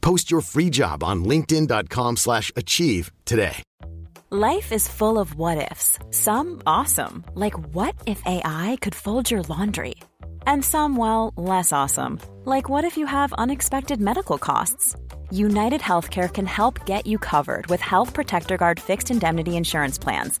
Post your free job on linkedin.com/achieve slash achieve today. Life is full of what ifs. Some awesome, like what if AI could fold your laundry? And some, well, less awesome, like what if you have unexpected medical costs? United Healthcare can help get you covered with Health Protector Guard fixed indemnity insurance plans.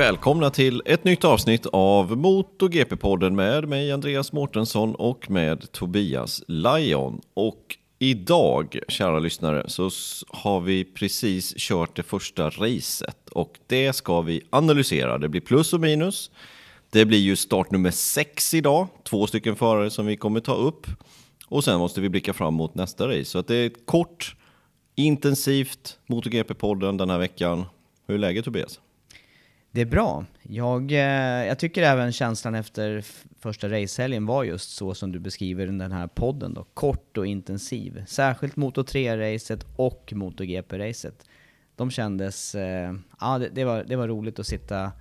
Välkomna till ett nytt avsnitt av MotoGP-podden med mig Andreas Mårtensson och med Tobias Lajon. Och idag, kära lyssnare, så har vi precis kört det första racet och det ska vi analysera. Det blir plus och minus. Det blir ju start nummer sex idag, två stycken förare som vi kommer ta upp. Och sen måste vi blicka fram mot nästa race. Så att det är ett kort, intensivt MotoGP-podden den här veckan. Hur är läget Tobias? Det är bra. Jag, eh, jag tycker även känslan efter första racehelgen var just så som du beskriver den här podden då. Kort och intensiv. Särskilt Moto 3-racet och MotoGP-racet. De kändes, eh, ja det, det, var, det var roligt att sitta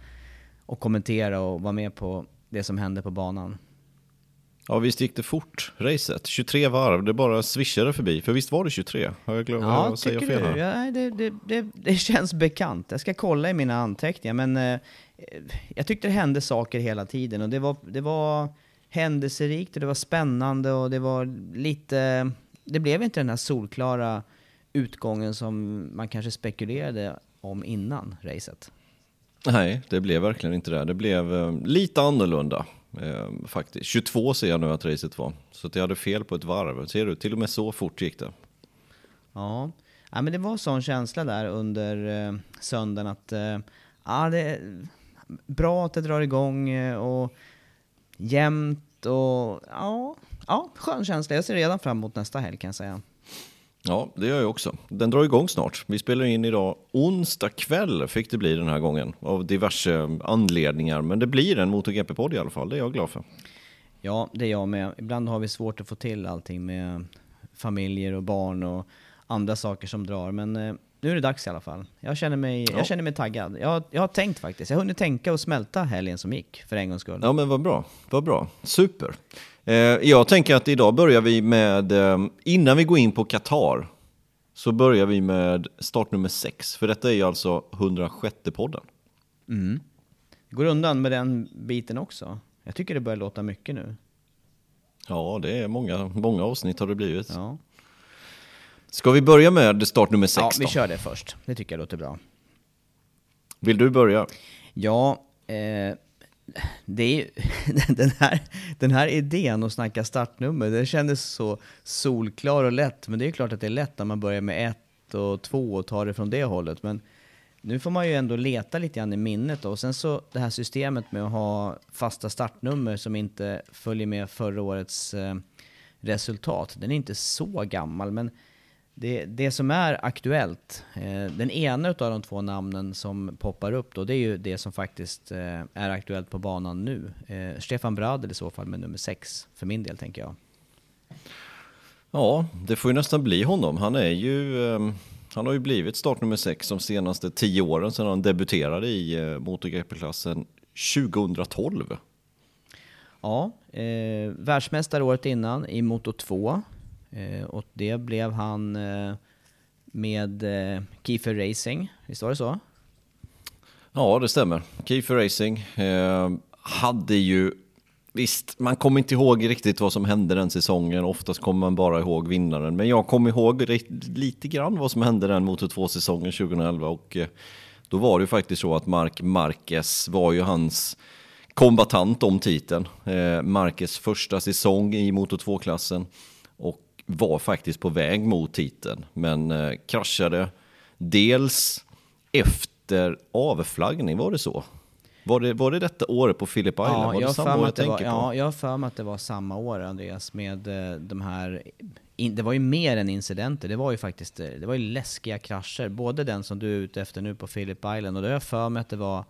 och kommentera och vara med på det som hände på banan. Ja, visst gick det fort, racet. 23 varv, det bara swishade förbi. För visst var det 23? Har jag glömt Ja, att säga fel du? här? Ja, det, det, det, det känns bekant. Jag ska kolla i mina anteckningar, men eh, jag tyckte det hände saker hela tiden och det var, det var händelserikt och det var spännande och det var lite... Det blev inte den här solklara utgången som man kanske spekulerade om innan racet. Nej, det blev verkligen inte det. Det blev eh, lite annorlunda eh, faktiskt. 22 ser jag nu att racet var. Så att jag hade fel på ett varv. Ser du? Till och med så fort gick det. Ja, ja men det var sån känsla där under eh, söndagen att eh, ja, det är bra att det drar igång eh, och jämnt och ja, ja, skön känsla. Jag ser redan fram emot nästa helg kan jag säga. Ja, det gör jag också. Den drar igång snart. Vi spelar in idag onsdag kväll fick det bli den här gången. Av diverse anledningar. Men det blir en MotoGP-podd i alla fall. Det är jag glad för. Ja, det är jag med. Ibland har vi svårt att få till allting med familjer och barn och andra saker som drar. Men eh, nu är det dags i alla fall. Jag känner mig, Ja. jag känner mig taggad. Jag, jag har tänkt faktiskt. Jag har hunnit tänka och smälta helgen som gick, för en gångs skull. Ja men vad bra, vad bra, super. Eh, jag tänker att idag börjar vi med, eh, innan vi går in på Qatar, så börjar vi med start nummer 6. För detta är ju alltså 106 podden. Går undan med den biten också. Jag tycker det börjar låta mycket nu. Ja, det är många, många avsnitt har det blivit. Ja, Ska vi börja med start nummer 6 ja vi då? kör det först. Det tycker jag låter bra. Vill du börja? Ja, eh, det är ju, den, här, den här idén att snacka startnummer, den kändes så solklar och lätt. Men det är klart att det är lätt när man börjar med ett och två och tar det från det hållet. Men nu får man ju ändå leta lite grann i minnet då. Och sen så det här systemet med att ha fasta startnummer som inte följer med förra årets eh, resultat. Den är inte så gammal, men det, det som är aktuellt, eh, den ena av de två namnen som poppar upp då, det är ju det som faktiskt eh, är aktuellt på banan nu. Eh, Stefan Bradl i så fall med nummer sex, för min del tänker jag. Ja, det får ju nästan bli honom. Han är ju... Eh, han har ju blivit startnummer 6 de senaste 10 åren sedan han debuterade i eh, MotoGP-klassen 2012. Ja, eh, världsmästare året innan i Moto 2. Eh, och det blev han eh, med eh, Kiefer Racing, visst var det så? Ja, det stämmer. Kiefer Racing eh, hade ju... Visst, man kommer inte ihåg riktigt vad som hände den säsongen. Oftast kommer man bara ihåg vinnaren. Men jag kommer ihåg lite grann vad som hände den Moto2-säsongen 2011. Och eh, då var det ju faktiskt så att Mark Marquez var ju hans kombatant om titeln. Eh, Marquez första säsong i Moto2-klassen. Och var faktiskt på väg mot titeln. Men eh, kraschade dels efter avflaggning, var det så? Var det, var det detta året på Philip Island? Ja, var det samma år jag tänker på? Ja, jag har för mig att det var samma år Andreas med eh, de här, in, det var ju mer än incidenter, det var ju faktiskt, eh, det var ju läskiga krascher. Både den som du är ute efter nu på Philip Island och då har jag för mig att det var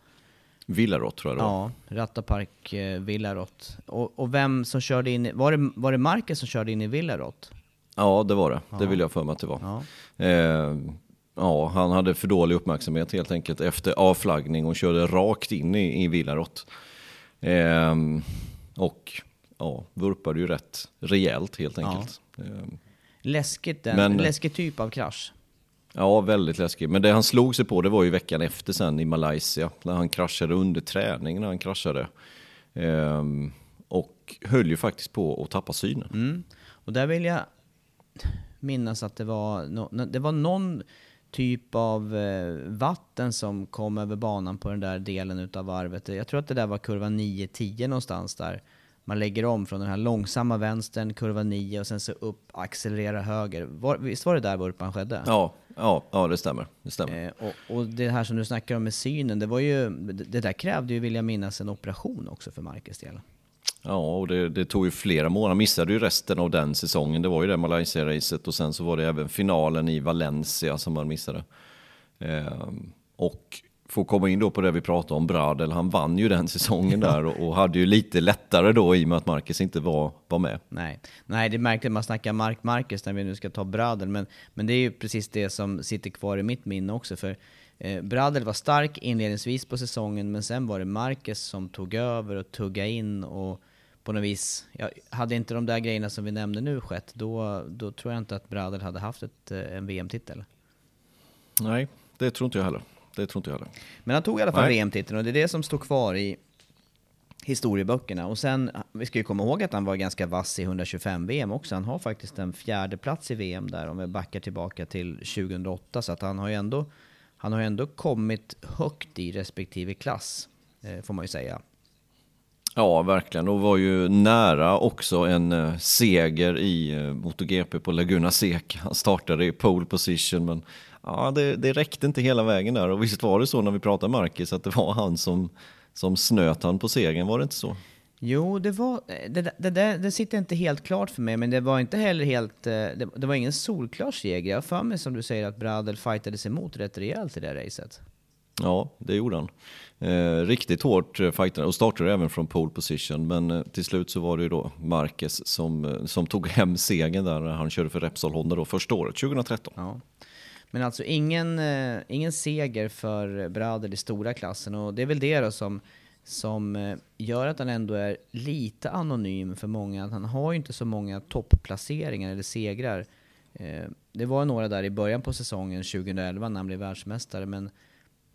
Villarot tror jag det var. Ja, Rattapark eh, Villarot. Och, och vem som körde in, var det, var det Marcus som körde in i Villarot? Ja, det var det. Ja. Det vill jag för mig att det var. Ja. Eh, ja, han hade för dålig uppmärksamhet helt enkelt efter avflaggning och körde rakt in i, i Villarot. Eh, och ja, vurpade ju rätt rejält helt enkelt. Ja. Eh, Läskigt, en Men, läskig typ av krasch. Ja, väldigt läskigt. Men det han slog sig på det var ju veckan efter sen i Malaysia. När han kraschade under träning när han kraschade. Eh, och höll ju faktiskt på att tappa synen. Mm. Och där vill jag minnas att det var, no, det var någon typ av eh, vatten som kom över banan på den där delen utav varvet. Jag tror att det där var kurva 9-10 någonstans där. Man lägger om från den här långsamma vänstern, kurva 9 och sen så upp, accelerera höger. Var, visst var det där vurpan skedde? Ja, ja, ja det stämmer. Det, stämmer. Eh, och, och, det här som du snackar om med synen, det, var ju, det där krävde ju, vill jag minnas, en operation också för Marcus del. Ja, och det, det, tog ju flera månader. Missade ju resten av den säsongen. Det var ju det Malaysia-racet och sen så var det även finalen i Valencia som han missade. Ehm, och få komma in då på det vi pratade om, Bradel, han vann ju den säsongen där och, och, hade ju lite lättare då i och med att Marcus inte var, var med. Nej. Nej, det är märkligt man snackar Mark Marcus när vi nu ska ta Bradel, men, men det är ju precis det som sitter kvar i mitt minne också. För eh, Bradel var stark inledningsvis på säsongen, men sen var det Marcus som tog över och tuggade in och på något vis, ja, hade inte de där grejerna som vi nämnde nu skett, då, då tror jag inte att Bradel hade haft ett, eh, en VM-titel. Nej, det tror inte jag heller. Det tror inte jag heller. Men han tog i alla fall VM-titeln och det är det som står kvar i historieböckerna. Och sen, vi ska ju komma ihåg att han var ganska vass i 125 VM också. Han har faktiskt en fjärde plats i VM där om vi backar tillbaka till 2008. Så att han har ju ändå, han har ändå kommit högt i respektive klass, eh, får man ju säga. Ja, verkligen. Och var ju nära också en eh, seger i eh, MotoGP på Laguna Seca. Han startade i pole position, men ja, det, det räckte inte hela vägen där. Och visst var det så när vi pratade Marcus att det var han som, som snöt han på segern, var det inte så? Jo, det var, det, det, det, det sitter inte helt klart för mig, men det var inte heller helt, eh, det, det var ingen solklar seger. Jag har för mig som du säger att Bradel fightades emot rätt rejält i det racet. Ja, det gjorde han. Eh, riktigt hårt eh, fightade och startade även från pole position. Men eh, till slut så var det ju då Marquez som, eh, som tog hem segern där när han körde för Repsol Honda då första året, 2013. Ja. Men alltså ingen, eh, ingen seger för Bradel i stora klassen och det är väl det då som, som eh, gör att han ändå är lite anonym för många. Han har ju inte så många topplaceringar eller segrar. Eh, det var några där i början på säsongen 2011 när han blev världsmästare men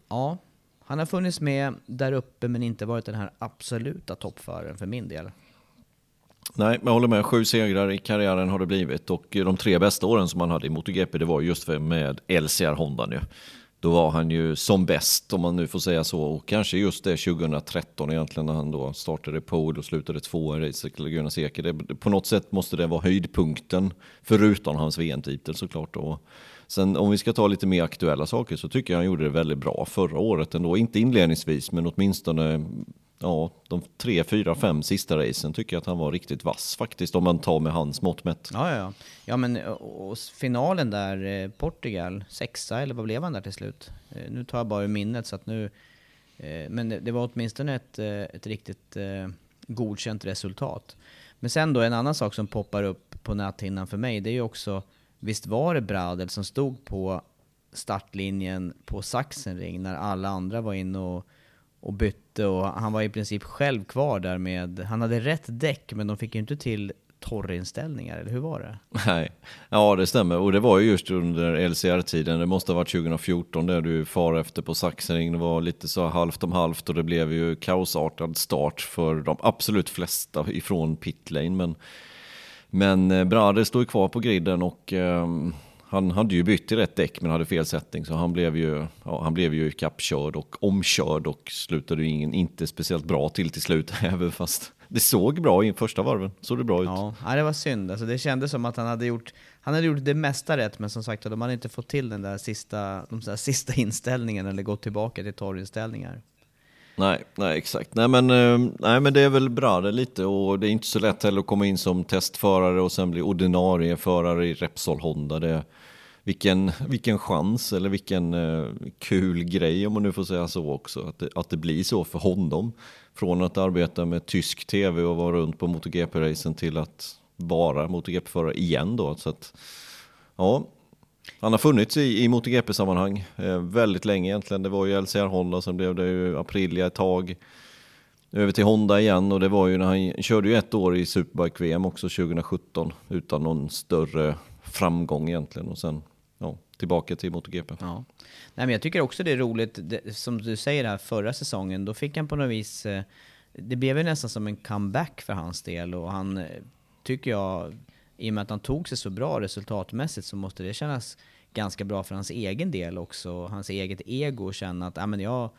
ja, han har funnits med där uppe men inte varit den här absoluta toppföraren för min del. Nej, jag håller med. Sju segrar i karriären har det blivit och de tre bästa åren som han hade i MotoGP det var just för med LCR Honda nu. Då var han ju som bäst om man nu får säga så och kanske just det 2013 egentligen när han då startade pole och slutade två i racet Laguna Seca. På något sätt måste det vara höjdpunkten förutom hans VM-titel såklart. Då. Sen om vi ska ta lite mer aktuella saker så tycker jag han gjorde det väldigt bra förra året ändå. Inte inledningsvis men åtminstone ja, de tre, fyra, fem sista racen tycker jag att han var riktigt vass faktiskt om man tar med hans mått mätt. Ja, ja, ja. men eh, och finalen där, eh, Portugal, sexa eller vad blev han där till slut? Eh, nu tar jag bara ur minnet så att nu... Men det var åtminstone ett, ett riktigt godkänt resultat. Men sen då en annan sak som poppar upp på näthinnan för mig, det är ju också Visst var det Bradel som stod på startlinjen på Sachsenring när alla andra var inne och, och bytte och han var i princip själv kvar där med, han hade rätt däck men de fick ju inte till torrinställningar, eller hur var det? Nej, ja det stämmer. Och det var ju just under LCR-tiden. Det måste ha varit 2014 där du far efter på Saxering. Det var lite så halvt om halvt och det blev ju kaosartad start för de absolut flesta ifrån pitlane. Men, men eh, Brade stod kvar på griden och um, han hade ju bytt till rätt däck men hade fel sättning så han blev ju, ja, han blev ju kappkörd och omkörd och slutade ju ingen, inte speciellt bra till till slut även fast det såg bra i första varven. Såg det bra ut. Ja, det var synd. Alltså, det kändes som att han hade gjort, han hade gjort det mesta rätt men som sagt de hade inte fått till den där sista, de där sista inställningen eller gått tillbaka till torrinställningar. Nej, nej exakt. Nej men, eh, nej men det är väl bra det lite och det är inte så lätt heller att komma in som testförare och sen bli ordinarie förare i Repsol Honda. Det, vilken, vilken chans eller vilken eh, kul grej om man nu får säga så också. Att det, att det blir så för honom. Från att arbeta med tysk tv och vara runt på MotoGP-racen till att vara MotoGP-förare igen då. Så att, ja, han har funnits i, i MotoGP-sammanhang eh, väldigt länge egentligen. Det var ju LCR Honda, sen blev det ju Aprilia ett tag. Över till Honda igen och det var ju när han körde ju ett år i Superbike-VM också 2017 utan någon större framgång egentligen och sen ja, tillbaka till MotoGP. Ja. Nej, men jag tycker också det är roligt, det, som du säger här förra säsongen, då fick han på något vis, eh, det blev ju nästan som en comeback för hans del och han, eh, tycker jag, i och med att han tog sig så bra resultatmässigt så måste det kännas ganska bra för hans egen del också, hans eget ego, att känna att ja, men jag,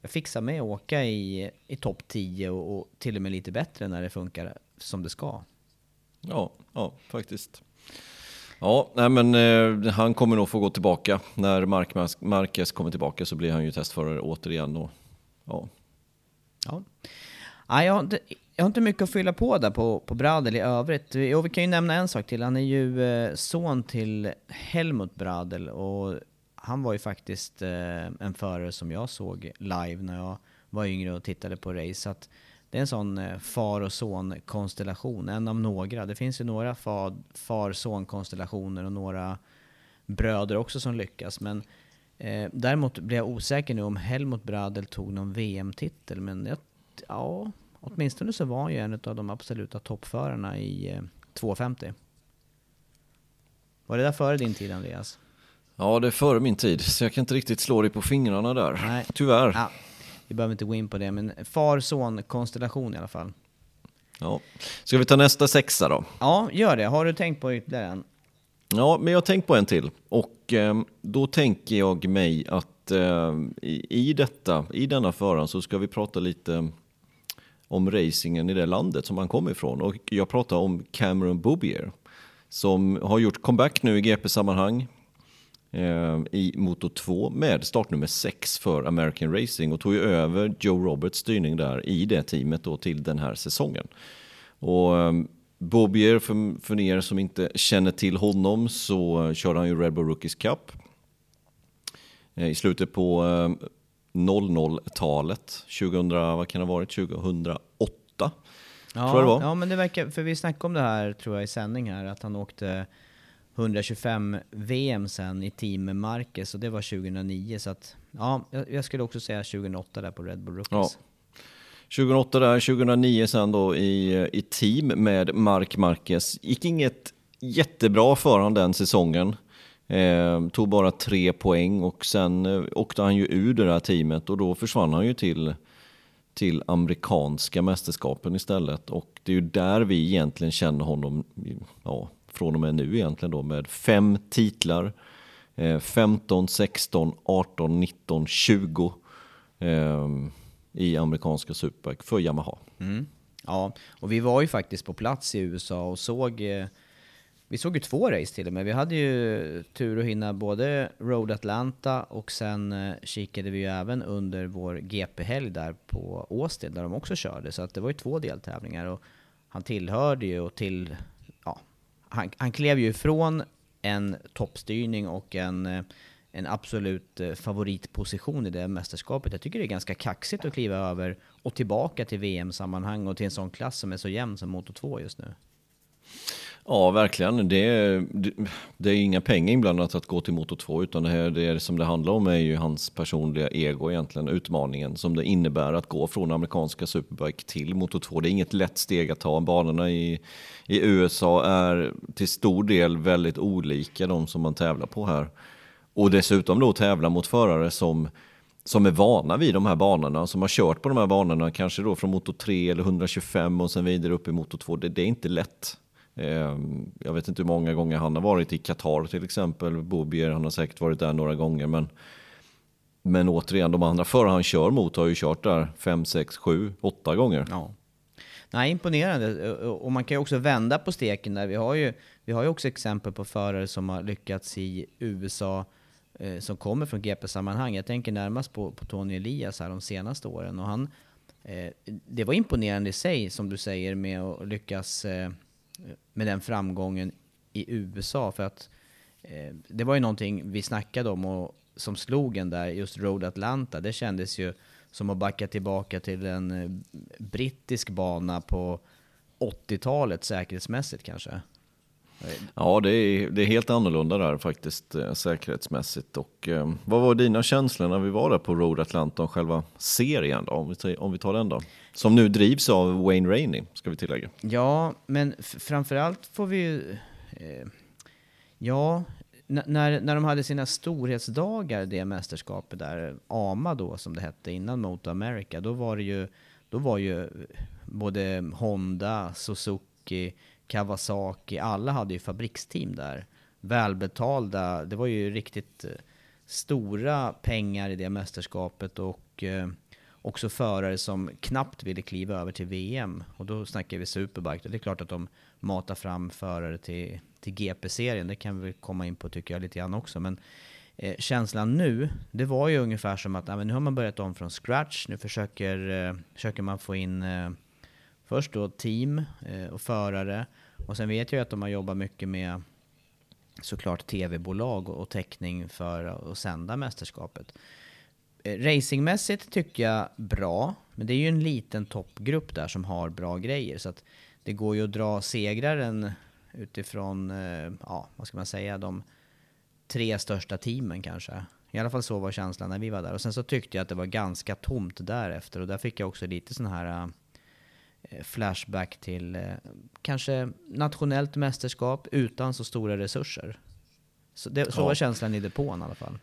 jag fixar med att åka i, i topp 10 och, och till och med lite bättre när det funkar som det ska. Ja, ja faktiskt. Ja, nej men eh, han kommer nog få gå tillbaka. När Mark Marquez kommer tillbaka så blir han ju testförare återigen. Och, ja. Ja. Ja, jag, har inte, jag har inte mycket att fylla på där på, på Bradel i övrigt. Jo, vi kan ju nämna en sak till. Han är ju eh, son till Helmut Bradel och han var ju faktiskt eh, en förare som jag såg live när jag var yngre och tittade på race. Så att det är en sån eh, far och son-konstellation, en av några. Det finns ju några far-son-konstellationer och några bröder också som lyckas. Men eh, däremot blir jag osäker nu om Helmut Bradel tog någon VM-titel. Men jag, ja, åtminstone så var han ju en av de absoluta toppförarna i eh, 250. Var det där före din tid Andreas? Ja, det är före min tid, så jag kan inte riktigt slå dig på fingrarna där. Nej. Tyvärr. Ja, vi behöver inte gå in på det, men far-son-konstellation i alla fall. Ja. Ska vi ta nästa sexa då? Ja, gör det. Har du tänkt på ytterligare en? Ja, men jag har tänkt på en till. Och eh, då tänker jag mig att eh, i, detta, i denna föraren så ska vi prata lite om racingen i det landet som han kommer ifrån. Och jag pratar om Cameron Boubier som har gjort comeback nu i GP-sammanhang i Moto 2 med startnummer 6 för American Racing och tog ju över Joe Roberts styrning där i det teamet då till den här säsongen. Och eh, Bobier, för, för er som inte känner till honom, så körde han ju Red Bull Rookies Cup eh, i slutet på 00-talet, 2000, vad kan det ha varit, 2008? Ja, tror jag det var. ja, men det verkar, för vi snackade om det här tror jag i sändning här, att han åkte 125 VM sen i team med Marquez och det var 2009 så att ja, jag skulle också säga 2008 där på Red Bull Rookies. Ja. 2008 där, 2009 sen då i, i team med Mark Marquez. Gick inget jättebra för honom den säsongen. Eh, tog bara tre poäng och sen eh, åkte han ju ur det där teamet och då försvann han ju till, till amerikanska mästerskapen istället. Och det är ju där vi egentligen känner honom, ja, från och med nu egentligen då med fem titlar. 15, 16, 18, 19, 20 eh, i amerikanska Superbike för Yamaha. Mm. Ja, och vi var ju faktiskt på plats i USA och såg eh, vi såg ju två race till och med. Vi hade ju tur att hinna både Road Atlanta och sen eh, kikade vi ju även under vår GP-helg där på Austin där de också körde. Så att det var ju två deltävlingar och han tillhörde ju och till han, han klev ju ifrån en toppstyrning och en, eh, en absolut eh, favoritposition i det mästerskapet. Jag tycker det är ganska kaxigt att kliva över och tillbaka till VM-sammanhang och till en sån klass som är så jämn som Moto 2 just nu. Ja, verkligen. Det är, det, det är inga pengar inblandat att gå till Moto 2 utan det, här, det som det handlar om är ju hans personliga ego egentligen, utmaningen som det innebär att gå från amerikanska Superbike till Moto 2. Det är inget lätt steg att ta. Banorna i, i USA är till stor del väldigt olika de som man tävlar på här. Och dessutom då tävla mot förare som som är vana vid de här banorna, som har kört på de här banorna, kanske då från motor 3 eller 125 och sen vidare upp i motor 2. Det, det är inte lätt. Ehm, jag vet inte hur många gånger han har varit i Qatar till exempel. Bobier, han har säkert varit där några gånger. Men, men återigen, de andra förare han kör mot har ju kört där 5, 6, 7, 8 gånger. Ja. Nej, imponerande. Och man kan ju också vända på steken där. Vi har ju, vi har ju också exempel på förare som har lyckats i USA eh, som kommer från GP-sammanhang. Jag tänker närmast på, på Tony Elias här de senaste åren. Och han, eh, det var imponerande i sig, som du säger, med att lyckas eh, med den framgången i USA. För att eh, det var ju någonting vi snackade om och som slogen där, just Road Atlanta, det kändes ju som att backa tillbaka till en eh, brittisk bana på 80-talet säkerhetsmässigt kanske. Ja, det är, det är helt annorlunda där faktiskt eh, säkerhetsmässigt. Och, eh, vad var dina känslor när vi var där på Road Atlanta själva serien då, om vi, om vi tar den då? Som nu drivs av Wayne Rainey, ska vi tillägga. Ja, men framförallt får vi ju... Eh, ja, när, när de hade sina storhetsdagar, det mästerskapet där, AMA då som det hette innan Moto America, då var det ju, då var ju eh, både Honda, Suzuki, Kawasaki, alla hade ju fabriksteam där. Välbetalda, det var ju riktigt eh, stora pengar i det mästerskapet och eh, också förare som knappt ville kliva över till VM. Och då snackar vi Superbike. Det är klart att de matar fram förare till, till GP-serien. Det kan vi komma in på tycker jag lite grann också. Men eh, känslan nu, det var ju ungefär som att nu har man börjat om från scratch. Nu försöker, eh, försöker man få in eh, först då team eh, och förare. Och sen vet jag att de har jobbat mycket med såklart tv-bolag och täckning för att sända mästerskapet. Eh, racingmässigt tycker jag bra, men det är ju en liten toppgrupp där som har bra grejer. Så att det går ju att dra segraren utifrån, eh, ja, vad ska man säga, de tre största teamen kanske. I alla fall så var känslan när vi var där. Och sen så tyckte jag att det var ganska tomt därefter och där fick jag också lite sån här flashback till kanske nationellt mästerskap utan så stora resurser. Så, det, så ja. var känslan i depån i alla fall.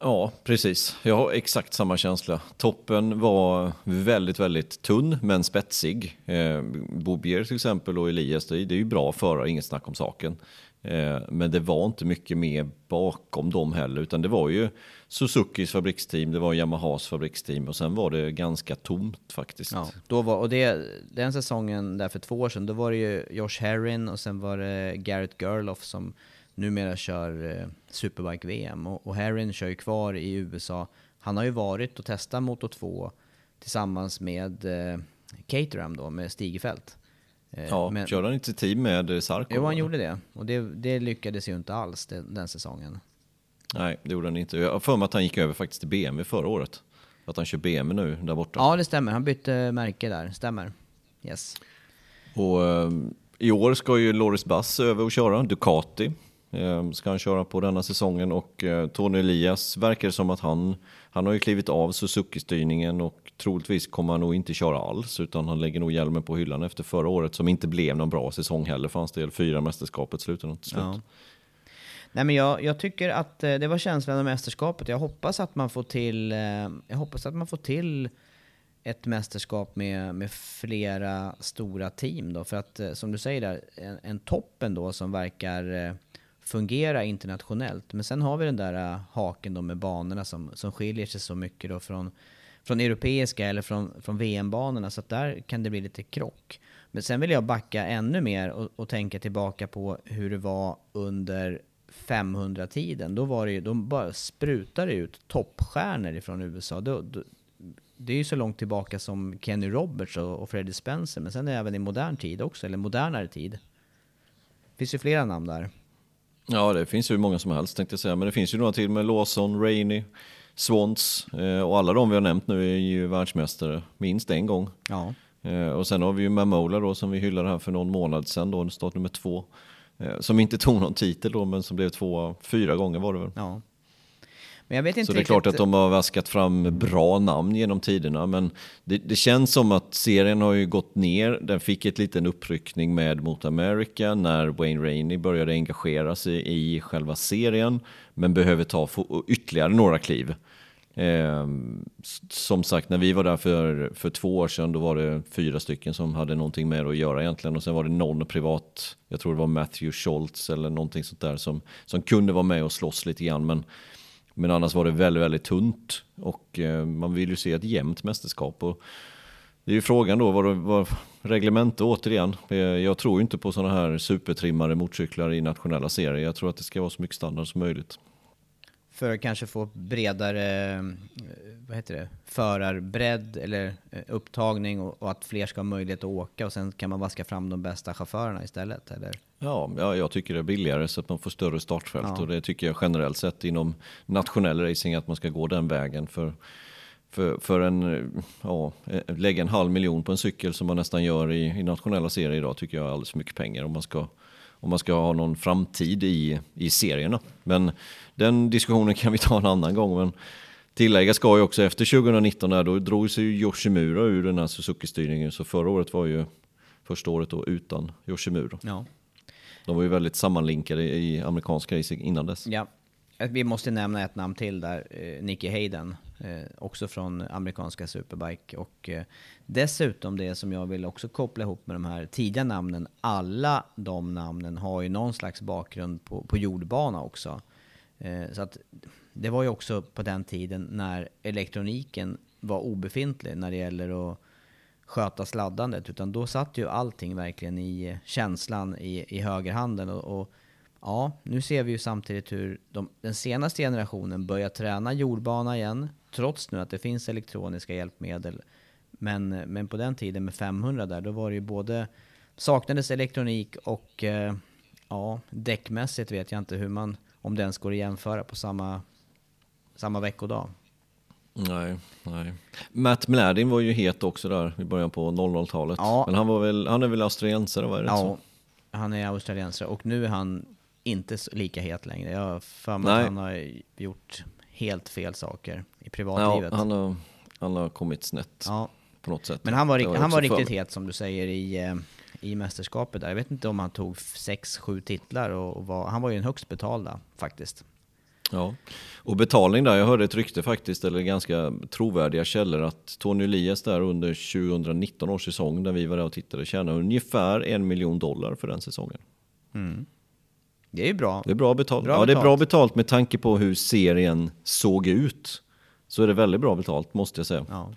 Ja, precis. Jag har exakt samma känsla. Toppen var väldigt, väldigt tunn men spetsig. Eh, Bobier till exempel och Elias, det är ju bra förare, inget snack om saken. Eh, men det var inte mycket mer bakom dem heller, utan det var ju Suzukis fabriksteam, det var Yamahas fabriksteam och sen var det ganska tomt faktiskt. Ja, då var, och det, den säsongen där för två år sedan, då var det ju Josh Herrin och sen var det Garrett Gerloff som numera kör eh, Superbike-VM. Och, och Herrin kör ju kvar i USA. Han har ju varit och testat Moto 2 tillsammans med eh, Caterham då, med Stigefelt. Eh, ja, men, körde han inte team med Sarko? Jo, han gjorde det. Och det, det lyckades ju inte alls den, den säsongen. Nej, det gjorde han inte. Jag har för mig att han gick över faktiskt till BMW förra året. Att han kör BMW nu där borta. Ja, det stämmer. Han bytte märke där. Stämmer. Yes. Och um, i år ska ju Loris Bass över och köra Ducati. Um, ska han köra på denna säsongen och uh, Tony Elias verkar som att han, han har ju klivit av Suzuki-styrningen och troligtvis kommer han nog inte köra alls utan han lägger nog hjälmen på hyllan efter förra året som inte blev någon bra säsong heller för hans del. Fyra mästerskapet slutade till slut. Ja. Nej, men jag, jag, tycker att eh, det var känslan av mästerskapet. Jag hoppas att man får till, eh, jag hoppas att man får till ett mästerskap med, med flera stora team då. För att eh, som du säger där, en, en toppen då som verkar fungera internationellt. Men sen har vi den där äh, haken då med banorna som, som skiljer sig så mycket då från, från europeiska eller från, från VM-banorna. Så att där kan det bli lite krock. Men sen vill jag backa ännu mer och, och tänka tillbaka på hur det var under 500-tiden, då var det ju, de bara sprutade ut toppstjärnor ifrån USA. Då, då, det är ju så långt tillbaka som Kenny Roberts och, och Freddie Spencer, men sen är det även i modern tid också, eller modernare tid. Det finns ju flera namn där. Ja, det finns ju många som helst tänkte jag säga, men det finns ju några till med Lawson, Rainey, Swans eh, och alla de vi har nämnt nu är ju världsmästare minst en gång. Ja. Eh, och sen har vi ju Mamola då som vi hyllade här för någon månad sedan då, start nummer två. Eh, som inte tog någon titel då, men som blev tvåa fyra gånger var det väl. Ja. Men jag vet inte Så det är klart att de har vaskat fram bra namn genom tiderna, men det, det känns som att serien har ju gått ner. Den fick ett liten uppryckning med mot America när Wayne Rainey började engagera sig i själva serien, men behöver ta ytterligare några kliv. Eh, som sagt, när vi var där för, för två år sedan, då var det fyra stycken som hade någonting med det att göra egentligen. Och sen var det någon privat, jag tror det var Matthew Schultz eller någonting sånt där, som, som kunde vara med och slåss lite grann. Men, men annars var det väldigt, väldigt tunt. Och eh, man vill ju se ett jämnt mästerskap. Och det är ju frågan då, vad, vad reglemente återigen. Eh, jag tror ju inte på sådana här supertrimmade motorcyklar i nationella serier. Jag tror att det ska vara så mycket standard som möjligt. För att kanske få bredare, eh, vad heter det, förarbredd eller eh, upptagning och, och att fler ska ha möjlighet att åka och sen kan man vaska fram de bästa chaufförerna istället, eller? Ja, ja, jag tycker det är billigare så att man får större startfält Ja. och det tycker jag generellt sett inom nationell racing att man ska gå den vägen. För, för, för en, eh, ja, lägga en halv miljon på en cykel som man nästan gör i, i nationella serier idag tycker jag är alldeles för mycket pengar om man ska, om man ska ha någon framtid i, i serierna. Men den diskussionen kan vi ta en annan gång. Men tillägga ska ju också efter 2019 där, då drog sig ju Yoshimura ur den här Suzuki-styrningen så förra året var ju första året då utan Yoshimura. Ja. De var ju väldigt sammanlinkade i amerikansk racing innan dess. Ja. Vi måste nämna ett namn till där, eh, Nicky Hayden, eh, också från amerikanska Superbike. Och eh, dessutom det som jag vill också koppla ihop med de här tidiga namnen, alla de namnen har ju någon slags bakgrund på, på jordbana också. Eh, så att det var ju också på den tiden när elektroniken var obefintlig när det gäller att sköta sladdandet, utan då satt ju allting verkligen i känslan i, i högerhanden. Och, och ja, nu ser vi ju samtidigt hur de, den senaste generationen börjar träna jordbana igen, trots nu att det finns elektroniska hjälpmedel. Men, men på den tiden med 500 där, då var det ju både saknades elektronik och eh, ja, däckmässigt vet jag inte hur man, om det ens går att jämföra på samma, samma veckodag. Nej, nej. Matt Mladin var ju het också där i början på 00-talet. Ja. Men han, var väl, han är väl australiensare, var det Ja, så? han är australiensare och nu är han inte lika het längre. Jag har för mig att han har gjort helt fel saker i Ja, privatlivet. han, har, han har kommit snett Ja, på något sätt. men han var, jag han var riktigt het som du säger i, eh, i mästerskapet där. Jag vet inte om han tog 6-7 titlar och, var, han var ju den högst betalda faktiskt. Ja, och betalning där, jag hörde ett rykte faktiskt, eller ganska trovärdiga källor, att Tony Elias där under 2019 års säsong, där vi var där och tittade, tjänade ungefär en miljon dollar för den säsongen. Det är ju bra. Det är bra betalt. Bra ja, det är bra betalt. betalt med tanke på hur serien såg ut. Så är det väldigt bra betalt, måste jag säga. Ja.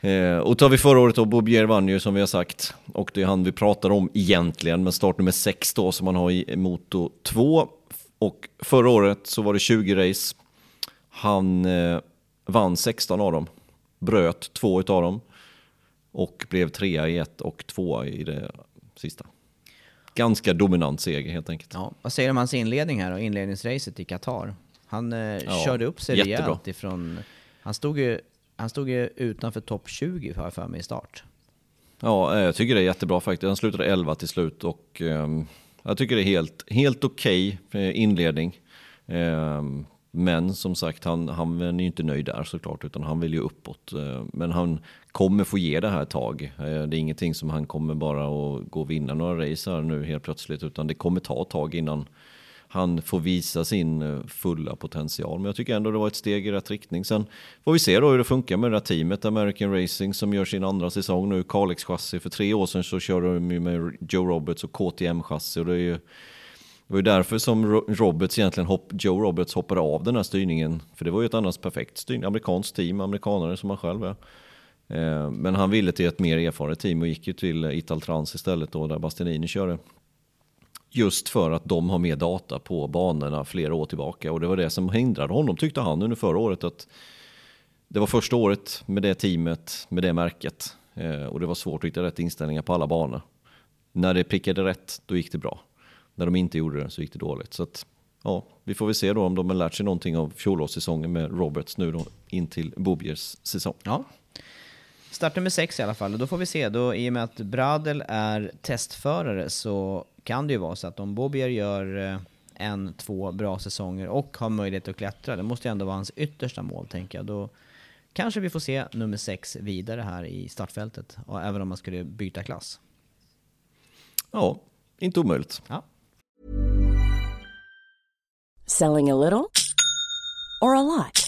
Eh, och tar vi förra året då, vann ju som vi har sagt. Och det är han vi pratar om egentligen, med startnummer 6 då som man har i Moto 2. Och förra året så var det 20 race. Han eh, vann 16 av dem. Bröt två utav dem. Och blev trea i ett och tvåa i det sista. Ganska dominant seger helt enkelt. Ja. Vad säger du om hans inledning här då? Inledningsracet i Qatar. Han eh, Ja, körde upp sig jättebra. rejält ifrån... Han stod ju, han stod ju utanför topp 20 har jag för mig i start. Ja, eh, jag tycker det är jättebra faktiskt. Han slutade 11 till slut och ehm, jag tycker det är helt, helt okej okay inledning. Ehm, men som sagt, han, han är ju inte nöjd där såklart, utan han vill ju uppåt. Eh, men han kommer få ge det här ett tag. Det är ingenting som han kommer bara att gå och vinna några race här nu helt plötsligt, utan det kommer ta ett tag innan han får visa sin eh, fulla potential. Men jag tycker ändå det var ett steg i rätt riktning. Sen får vi se då hur det funkar med det här teamet, American Racing, som gör sin andra säsong nu. Kalix chassi. För tre år sedan så körde de ju med Joe Roberts och KTM chassi. Och det, är ju, det var ju därför som Roberts egentligen hopp, Joe Roberts hoppade av den här styrningen. För det var ju ett annars perfekt styrning, amerikanskt team, amerikanare som han själv är. Eh, men han ville till ett mer erfaret team och gick ju till Italtrans istället då, där Bastianini körde. Just för att de har mer data på banorna flera år tillbaka. Och det var det som hindrade honom, tyckte han under förra året. att Det var första året med det teamet, med det märket. Eh, och det var svårt att hitta rätt inställningar på alla banor. När det prickade rätt, då gick det bra. När de inte gjorde det så gick det dåligt. Så att, ja, vi får väl se då om de har lärt sig någonting av fjolårssäsongen med Roberts nu då in till Bobiers säsong. Ja. Start nummer sex i alla fall, och då får vi se. Då, I och med att Bradel är testförare så kan det ju vara så att om Bobier gör eh, en, två bra säsonger och har möjlighet att klättra, det måste ju ändå vara hans yttersta mål tänker jag. Då kanske vi får se nummer sex vidare här i startfältet, och även om man skulle byta klass. Ja, inte omöjligt. Ja. Selling a little or a lot?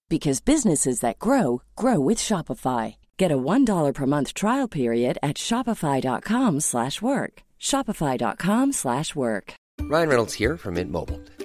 because businesses that grow grow with Shopify. Get a $1 per month trial period at Shopify.com slash work. Shopify.com slash work. Ryan Reynolds here from Mint Mobile.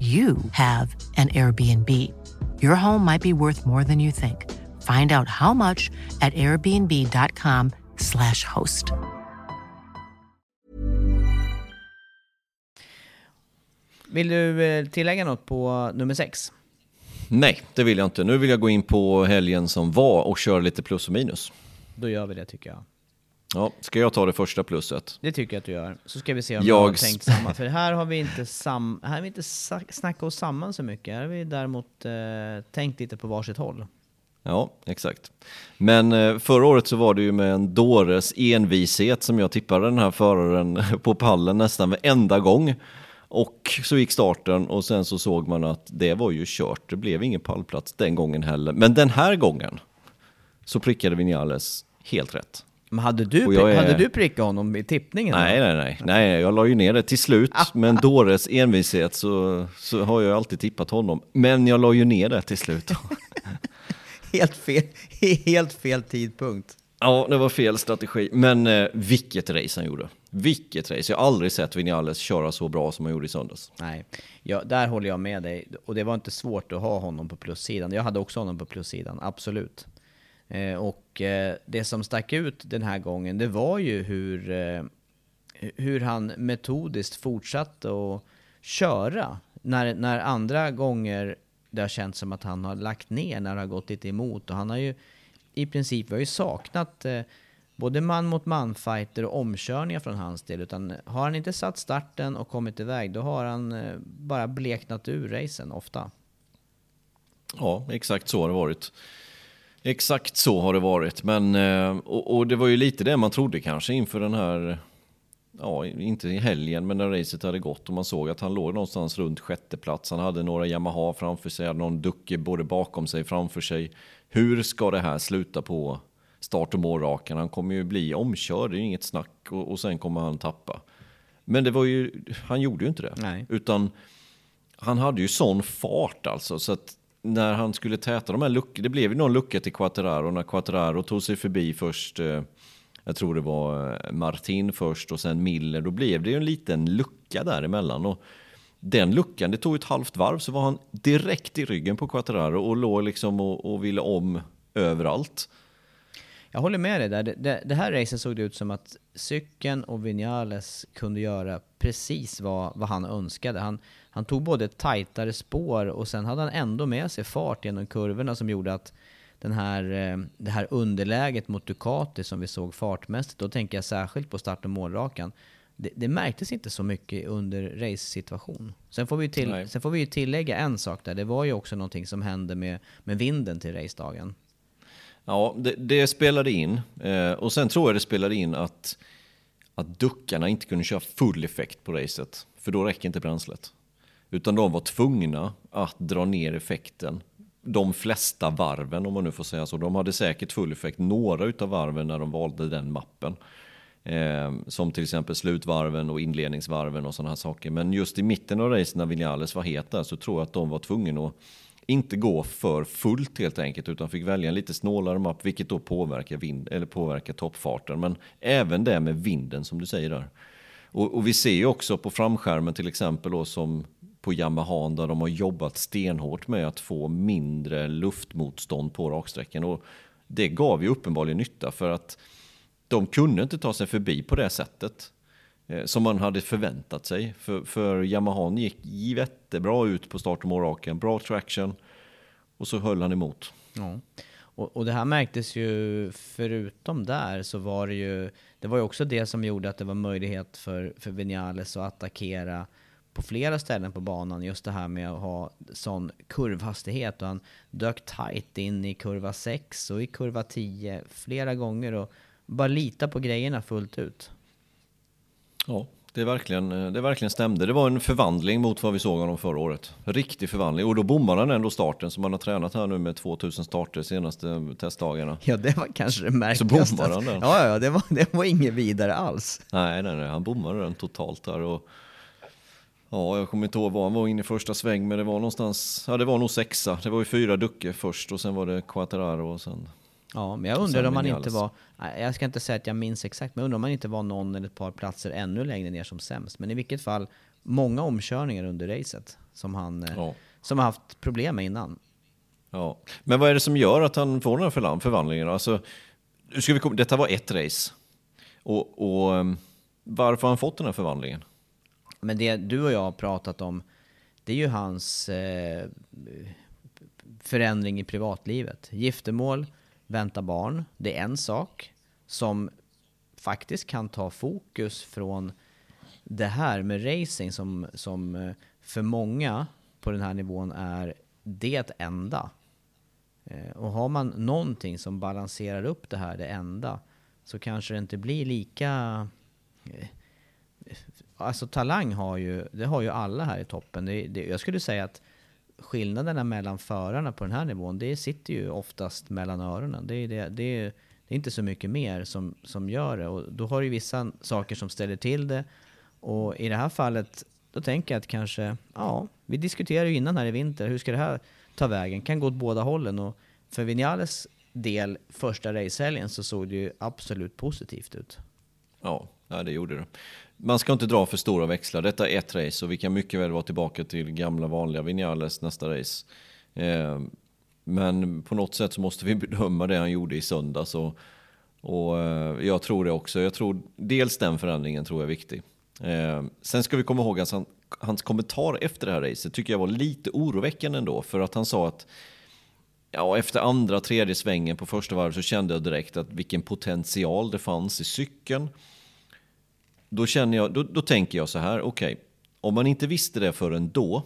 you have an Airbnb. Your home might be worth more than you think. Find out how much at airbnb.com/slash host. Vill du eh, tillägga något på nummer sex? Nej, det vill jag inte. Nu vill jag gå in på helgen som var och köra lite plus och minus. Då gör vi det tycker jag. Ja, ska jag ta det första plusset? Det tycker jag att du gör. Så ska vi se om Jag jag har tänkt samma. För här har vi inte, sam här har vi inte snackat oss samman så mycket. Här har vi däremot eh, tänkt lite på varsitt håll. Ja, exakt. Men eh, förra året så var det ju med en dåres envishet som jag tippade den här föraren på pallen nästan varenda gång. Och så gick starten och sen så såg man att det var ju kört. Det blev ingen pallplats den gången heller. Men den här gången så prickade Vinales helt rätt. Men hade du, är- hade du prickat honom i tippningen? Nej, nej, nej, nej, jag la ju ner det till slut. Med en dåres envishet så, så har jag alltid tippat honom. Men jag la ju ner det till slut. Helt fel, helt fel tidpunkt. Ja, det var fel strategi. Men eh, vilket race han gjorde. Vilket race. Jag har aldrig sett Vinales köra så bra som han gjorde i söndags. Nej, ja, där håller jag med dig. Och det var inte svårt att ha honom på plussidan. Jag hade också honom på plussidan, absolut. Eh, och eh, det som stack ut den här gången, det var ju hur, eh, hur han metodiskt fortsatte att köra. När, när andra gånger det har känts som att han har lagt ner, när det har gått lite emot. Och han har ju i princip, vi har ju saknat eh, både man mot man fighter och omkörningar från hans del. Utan har han inte satt starten och kommit iväg, då har han eh, bara bleknat ur racen ofta. Ja, exakt så har det varit. Exakt så har det varit. Men, eh, och, och det var ju lite det man trodde kanske inför den här, ja, inte i helgen, men när racet hade gått och man såg att han låg någonstans runt sjätte plats. Han hade några Yamaha framför sig, hade någon Ducke både bakom sig framför sig. Hur ska det här sluta på start och målrakan? Han kommer ju bli omkörd, det är ju inget snack och, och sen kommer han tappa. Men det var ju, han gjorde ju inte det. Nej. Utan han hade ju sån fart alltså så att när han skulle täta de här luckorna, det blev ju någon lucka till Quattararo när Quattararo tog sig förbi först, eh, jag tror det var eh, Martin först och sen Miller, då blev det ju en liten lucka däremellan. Och den luckan, det tog ett halvt varv så var han direkt i ryggen på Quattararo och låg liksom och, och ville om överallt. Jag håller med dig där. Det, det, det här racet såg det ut som att cykeln och Vinales kunde göra precis vad, vad han önskade. Han, han tog både tajtare spår och sen hade han ändå med sig fart genom kurvorna som gjorde att den här, eh, det här underläget mot Ducati som vi såg fartmässigt, då tänker jag särskilt på start och målrakan. Det, det märktes inte så mycket under race-situation. Sen får, vi till, sen får vi ju tillägga en sak där, det var ju också någonting som hände med, med vinden till racedagen. Ja, det, det spelade in. Eh, och sen tror jag det spelade in att, att duckarna inte kunde köra full effekt på racet. För då räcker inte bränslet. Utan de var tvungna att dra ner effekten de flesta varven, om man nu får säga så. De hade säkert full effekt några utav varven när de valde den mappen. Eh, som till exempel slutvarven och inledningsvarven och sådana här saker. Men just i mitten av racet när Vinales var het där så tror jag att de var tvungna att inte gå för fullt helt enkelt utan fick välja en lite snålare mapp vilket då påverkar, vind, eller påverkar toppfarten. Men även det med vinden som du säger där. Och, och vi ser ju också på framskärmen till exempel då som på Yamaha där de har jobbat stenhårt med att få mindre luftmotstånd på raksträckan. Och det gav ju uppenbarligen nytta för att de kunde inte ta sig förbi på det sättet eh, som man hade förväntat sig. För, för Yamaha gick jättebra ut på start och målraken, bra traction och så höll han emot. Ja. Och, och, det här märktes ju, förutom där, så var det ju, det var ju också det som gjorde att det var möjlighet för, för Vinales att attackera på flera ställen på banan, just det här med att ha sån kurvhastighet. Och han dök tight in i kurva 6 och i kurva 10 flera gånger och bara lita på grejerna fullt ut. Ja, det, är verkligen, det verkligen stämde. Det var en förvandling mot vad vi såg honom förra året. Riktig förvandling. Och då bommade han ändå starten som han har tränat här nu med 2000 starter senaste testdagarna. Ja, det var kanske det märkligaste. Så bommade han den. Ja, ja, det var, det var inget vidare alls. Nej, nej, nej, han bommade den totalt där. Och Ja, jag kommer inte ihåg var han var inne i första sväng, men det var någonstans, ja det var nog sexa. Det var ju fyra duckor först och sen var det Quattararo och sen... Ja, men jag undrar om man inte var, jag ska inte säga att jag minns exakt, men jag undrar om man inte var någon eller ett par platser ännu längre ner som sämst. Men i vilket fall, många omkörningar under racet som han eh, ja. som har haft problem med innan. Ja, men vad är det som gör att han får den här förvandlingen? Alltså, ska vi komma, detta var ett race. Och, och ehm, varför har han fått den här förvandlingen? Men det du och jag har pratat om, det är ju hans eh, förändring i privatlivet. Giftermål, vänta barn, det är en sak som faktiskt kan ta fokus från det här med racing som, som eh, för många på den här nivån är det enda. Eh, och har man någonting som balanserar upp det här, det enda, så kanske det inte blir lika eh, alltså talang har ju, det har ju alla här i toppen. Det, det, jag skulle säga att skillnaderna mellan förarna på den här nivån, det sitter ju oftast mellan öronen. Det är, det, det är, det är inte så mycket mer som, som gör det. Och då har du vissa saker som ställer till det. Och i det här fallet, då tänker jag att kanske, ja, vi diskuterade ju innan här i vinter, hur ska det här ta vägen? Kan gå åt båda hållen. Och för Vinales del, första racehelgen, så såg det ju absolut positivt ut. Ja, ja det gjorde det man ska inte dra för stora växlar. Detta är ett race och vi kan mycket väl vara tillbaka till gamla vanliga Vinales nästa race. Eh, men på något sätt så måste vi bedöma det han gjorde i söndags. Och, och eh, jag tror det också. Jag tror dels den förändringen tror jag är viktig. Eh, sen ska vi komma ihåg att han, hans kommentar efter det här racet tycker jag var lite oroväckande ändå. För att han sa att ja, efter andra, tredje svängen på första varvet så kände jag direkt att vilken potential det fanns i cykeln då, känner jag, då, då tänker jag så här, okej, okay, om man inte visste det förrän då,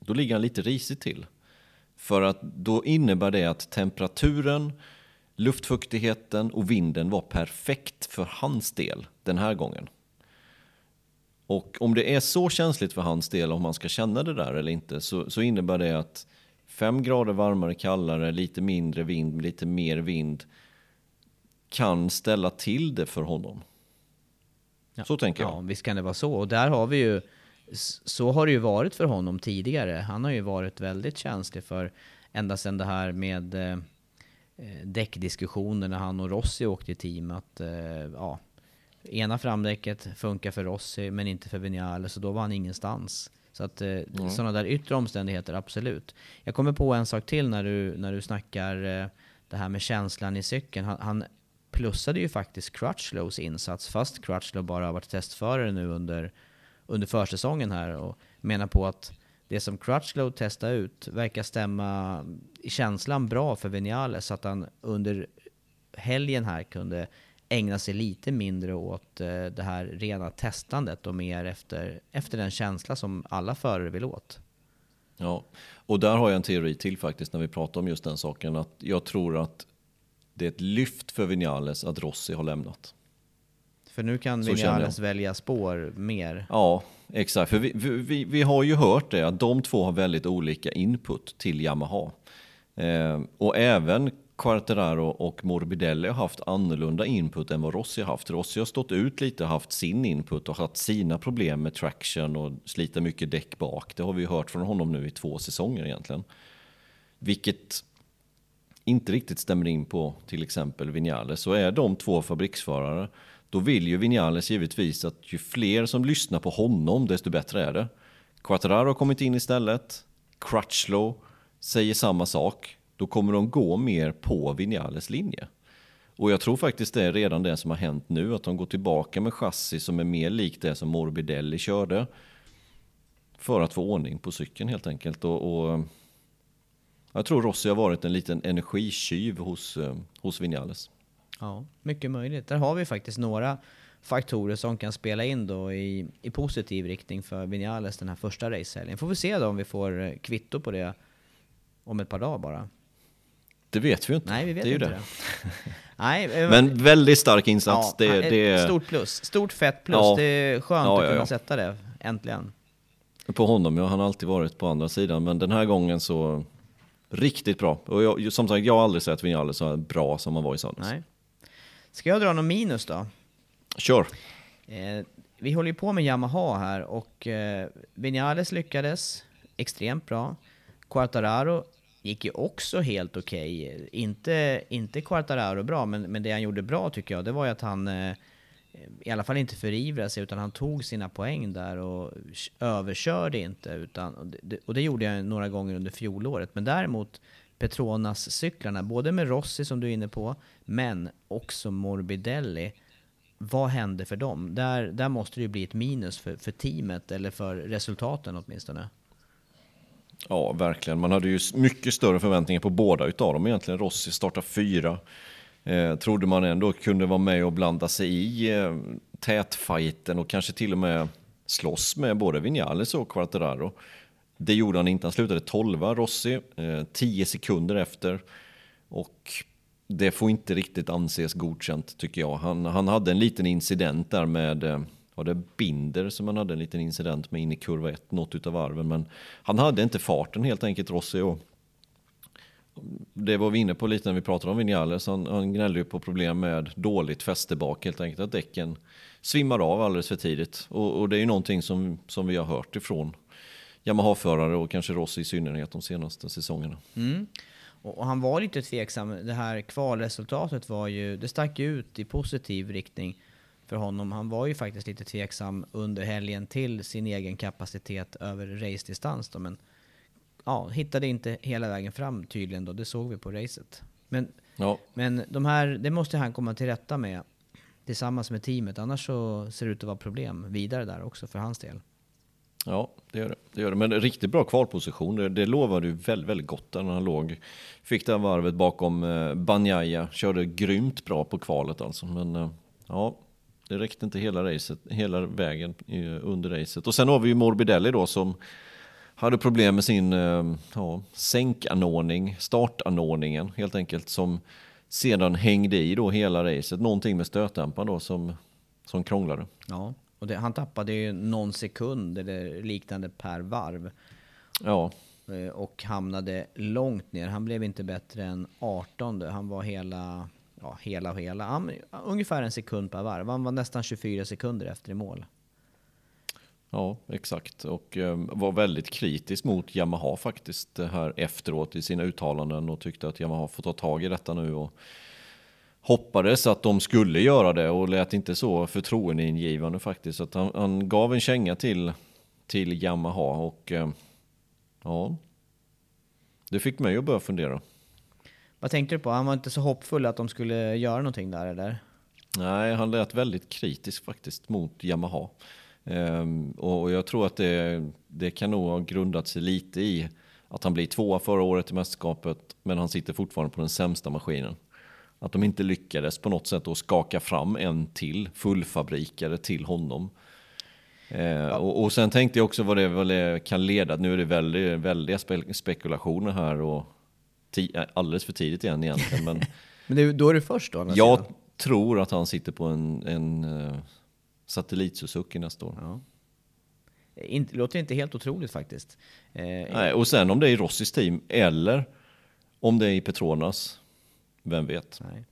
då ligger han lite risigt till. För att då innebär det att temperaturen, luftfuktigheten och vinden var perfekt för hans del den här gången. Och om det är så känsligt för hans del om man ska känna det där eller inte så, så innebär det att fem grader varmare, kallare, lite mindre vind, lite mer vind kan ställa till det för honom. Ja. Så tänker jag. Ja, visst kan det vara så. Och där har vi ju, så har det ju varit för honom tidigare. Han har ju varit väldigt känslig för, ända sedan det här med eh, eh däckdiskussioner när han och Rossi åkte i team. Att, eh, ja, ena framdäcket funkar för Rossi men inte för Vinales, så då var han ingenstans. Så att eh, mm. sådana där yttre omständigheter, absolut. Jag kommer på en sak till när du, när du snackar eh, det här med känslan i cykeln. Han, han plussade ju faktiskt Crutchlows insats, fast Crutchlow bara har varit testförare nu under, under försäsongen här och menar på att det som Crutchlow testade ut verkar stämma i känslan bra för Vinales så att han under helgen här kunde ägna sig lite mindre åt eh, det här rena testandet och mer efter, efter den känsla som alla förare vill åt. Ja, och där har jag en teori till faktiskt när vi pratar om just den saken. Att jag tror att det är ett lyft för Vinales att Rossi har lämnat. För nu kan Så Vinales välja spår mer. Ja, exakt. För vi, vi, vi har ju hört det att de två har väldigt olika input till Yamaha. Eh, och även Quartararo och Morbidelli har haft annorlunda input än vad Rossi har haft. Rossi har stått ut lite och haft sin input och haft sina problem med traction och slita mycket däck bak. Det har vi hört från honom nu i två säsonger egentligen. Vilket inte riktigt stämmer in på till exempel Vinales. Så är de två fabriksförare, då vill ju Vinales givetvis att ju fler som lyssnar på honom, desto bättre är det. Quattararo har kommit in istället. Crutchlow säger samma sak. Då kommer de gå mer på Vinales linje. Och jag tror faktiskt det är redan det som har hänt nu, att de går tillbaka med chassi som är mer likt det som Morbidelli körde. För att få ordning på cykeln helt enkelt. Och, och jag tror Rossi har varit en liten energitjuv hos, eh, hos Vinales. Ja, mycket möjligt. Där har vi faktiskt några faktorer som kan spela in då i, i positiv riktning för Vinales den här första racehelgen. Får vi se då om vi får eh, kvitto på det om ett par dagar bara. Det vet vi ju inte. Nej, vi vet det är inte ju det. Nej, eh, Men väldigt stark insats. ja, det, det Stort plus. Stort fett plus. Ja. Det är skönt Ja, att kunna sätta det, äntligen. på honom. Ja, han har alltid varit på andra sidan, men den här gången så riktigt bra. Och jag, som sagt, jag har aldrig sett Vinales så bra som han var i söndags. Nej. Ska jag dra någon minus då? Kör! Eh, vi håller ju på med Yamaha här och eh, Vinales lyckades extremt bra. Quartararo gick ju också helt okej. Inte, inte Quartararo bra, men, men det han gjorde bra tycker jag, det var ju att han eh, Eh, i alla fall inte förivra sig, utan han tog sina poäng där och överkörde inte. Utan, och, det, och det gjorde jag några gånger under fjolåret. Men däremot Petronas-cyklarna, både med Rossi som du är inne på, men också Morbidelli. Vad hände för dem? Där, där måste det ju bli ett minus för, för teamet, eller för resultaten åtminstone. Ja, verkligen. Man hade ju mycket större förväntningar på båda utav dem egentligen. Rossi startar fyra. Eh, trodde man ändå kunde vara med och blanda sig i eh, tätfighten och kanske till och med slåss med både Vinales och Quartararo. Det gjorde han inte. Han slutade 12 Rossi, eh, 10 sekunder efter. Och det får inte riktigt anses godkänt tycker jag. Han, han hade en liten incident där med, eh, var det Binder som han hade en liten incident med in i kurva 1, något utav varven. Men han hade inte farten helt enkelt Rossi. Och det var vi inne på lite när vi pratade om Vinales. Han, han gnällde ju på problem med dåligt fäste bak helt enkelt. Att däcken svimmar av alldeles för tidigt. Och, och det är ju någonting som, som vi har hört ifrån Yamaha-förare och kanske Rossi i synnerhet de senaste säsongerna. Mm. Och, han var lite tveksam. Det här kvalresultatet var ju, det stack ut i positiv riktning för honom. Han var ju faktiskt lite tveksam under helgen till sin egen kapacitet över race-distans men ja, hittade inte hela vägen fram tydligen då. Det såg vi på racet. Men, Ja, men de här, det måste han komma till rätta med tillsammans med teamet. Annars så ser det ut att vara problem vidare där också för hans del. Ja, det gör det. det, gör det. Men riktigt bra kvalposition. Det, det lovade ju väldigt, väldigt gott när han låg. Fick det här varvet bakom eh, Banjaya. Körde grymt bra på kvalet alltså. Men eh, ja, det räckte inte hela, racet, hela vägen eh, under racet. Och sen har vi ju Morbidelli då som hade problem med sin eh, ja, sänkanordning, startanordningen helt enkelt. Som sedan hängde i då hela racet. Någonting med stötdämparen då som, som krånglade. Ja, och det, han tappade ju någon sekund eller liknande per varv. Ja, Eh, och hamnade långt ner. Han blev inte bättre än 18. Han var hela, ja hela och hela, han, ungefär en sekund per varv. Han var nästan 24 sekunder efter i mål. Ja, exakt. Och eh, var väldigt kritisk mot Yamaha faktiskt det här efteråt i sina uttalanden och tyckte att Yamaha får ta tag i detta nu och hoppades att de skulle göra det och lät inte så förtroendeingivande faktiskt. Så att han, han gav en känga till, till Yamaha och eh, ja, det fick mig att börja fundera. Vad tänkte du på? Han var inte så hoppfull att de skulle göra någonting där eller? Nej, han lät väldigt kritisk faktiskt mot Yamaha. Ehm, och jag tror att det, det kan nog ha grundat sig lite i att han blir tvåa förra året i mästerskapet, men han sitter fortfarande på den sämsta maskinen. Att de inte lyckades på något sätt att skaka fram en till fullfabrikare till honom. Eh, och, och, sen tänkte jag också vad det, vad det kan leda. Nu är det väldigt, väldiga spe, spekulationer här och alldeles för tidigt igen egentligen. Men, men det, då är du först då? Jag tror att han sitter på en, en uh, satellit Suzuki nästa år. Ja. Inte, låter inte helt otroligt faktiskt. Eh, Nej, och sen om det är i Rossis team eller om det är i Petronas, vem vet? Nej.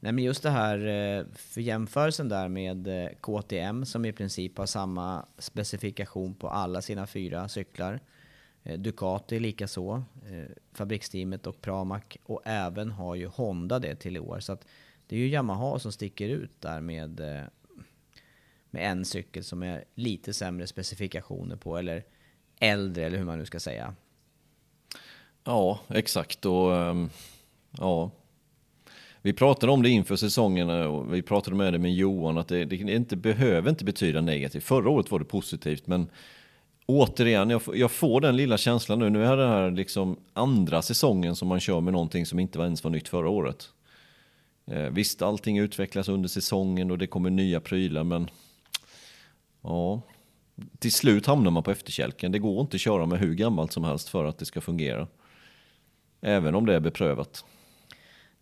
Nej men just det här, eh, för jämförelsen där med eh, KTM som i princip har samma specifikation på alla sina fyra cyklar. Eh, Ducati likaså, fabriksteamet och Pramac och även har ju Honda det till i år. Så att det är ju Yamaha som sticker ut där med, med en cykel som är lite sämre specifikationer på, eller äldre eller hur man nu ska säga. Ja, exakt. Och, ehm, ja, vi pratade om det inför säsongen eh, och vi pratade med det med Johan att det, det inte behöver inte betyda negativt. Förra året var det positivt men återigen, jag, jag får den lilla känslan nu. Nu är det här liksom andra säsongen som man kör med någonting som inte ens var nytt förra året. Eh, visst, allting utvecklas under säsongen och det kommer nya prylar men ja, till slut hamnar man på efterkälken. Det går inte att köra med hur gammalt som helst för att det ska fungera. Även om det är beprövat.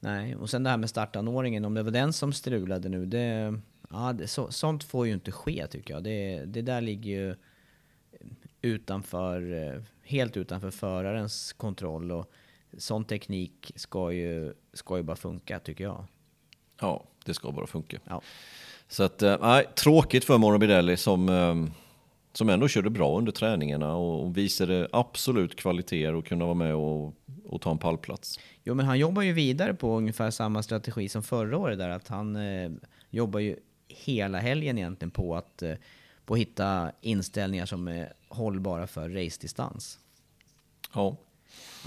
Nej, och sen det här med startanordningen, om det var den som strulade nu, det, ja, det, så, sånt får ju inte ske tycker jag. Det, det där ligger ju utanför, helt utanför förarens kontroll och sån teknik ska ju, ska ju bara funka tycker jag. Ja, det ska bara funka. Ja. Så att, eh, nej, tråkigt för Morbidelli som, eh, som ändå körde bra under träningarna och visade absolut kvaliteter och kunde vara med och, och ta en pallplats. Jo, men han jobbar ju vidare på ungefär samma strategi som förra året där, att han eh, jobbar ju hela helgen egentligen på att, eh, på att hitta inställningar som är hållbara för racedistans. Ja.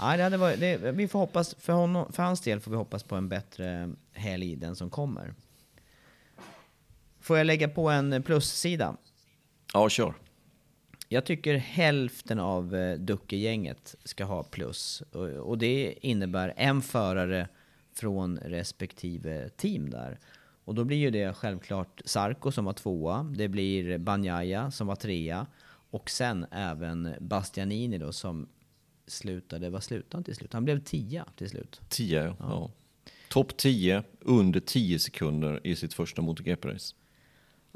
Ja, det hade varit, det, vi får hoppas, för, honom, för hans del får vi hoppas på en bättre helg, den som kommer. Får jag lägga på en plussida? Ja, kör. Jag tycker hälften av eh, Ducke-gänget ska ha plus. Och, det innebär en förare från respektive team där. Och då blir ju det självklart Sarko som var tvåa, det blir Banjaya som var trea och sen även Bastianini då som slutade, vad slutade han till slut? Han blev tia till slut. Tia, ja. ja. Topp 10 under 10 sekunder i sitt första MotoGP-race.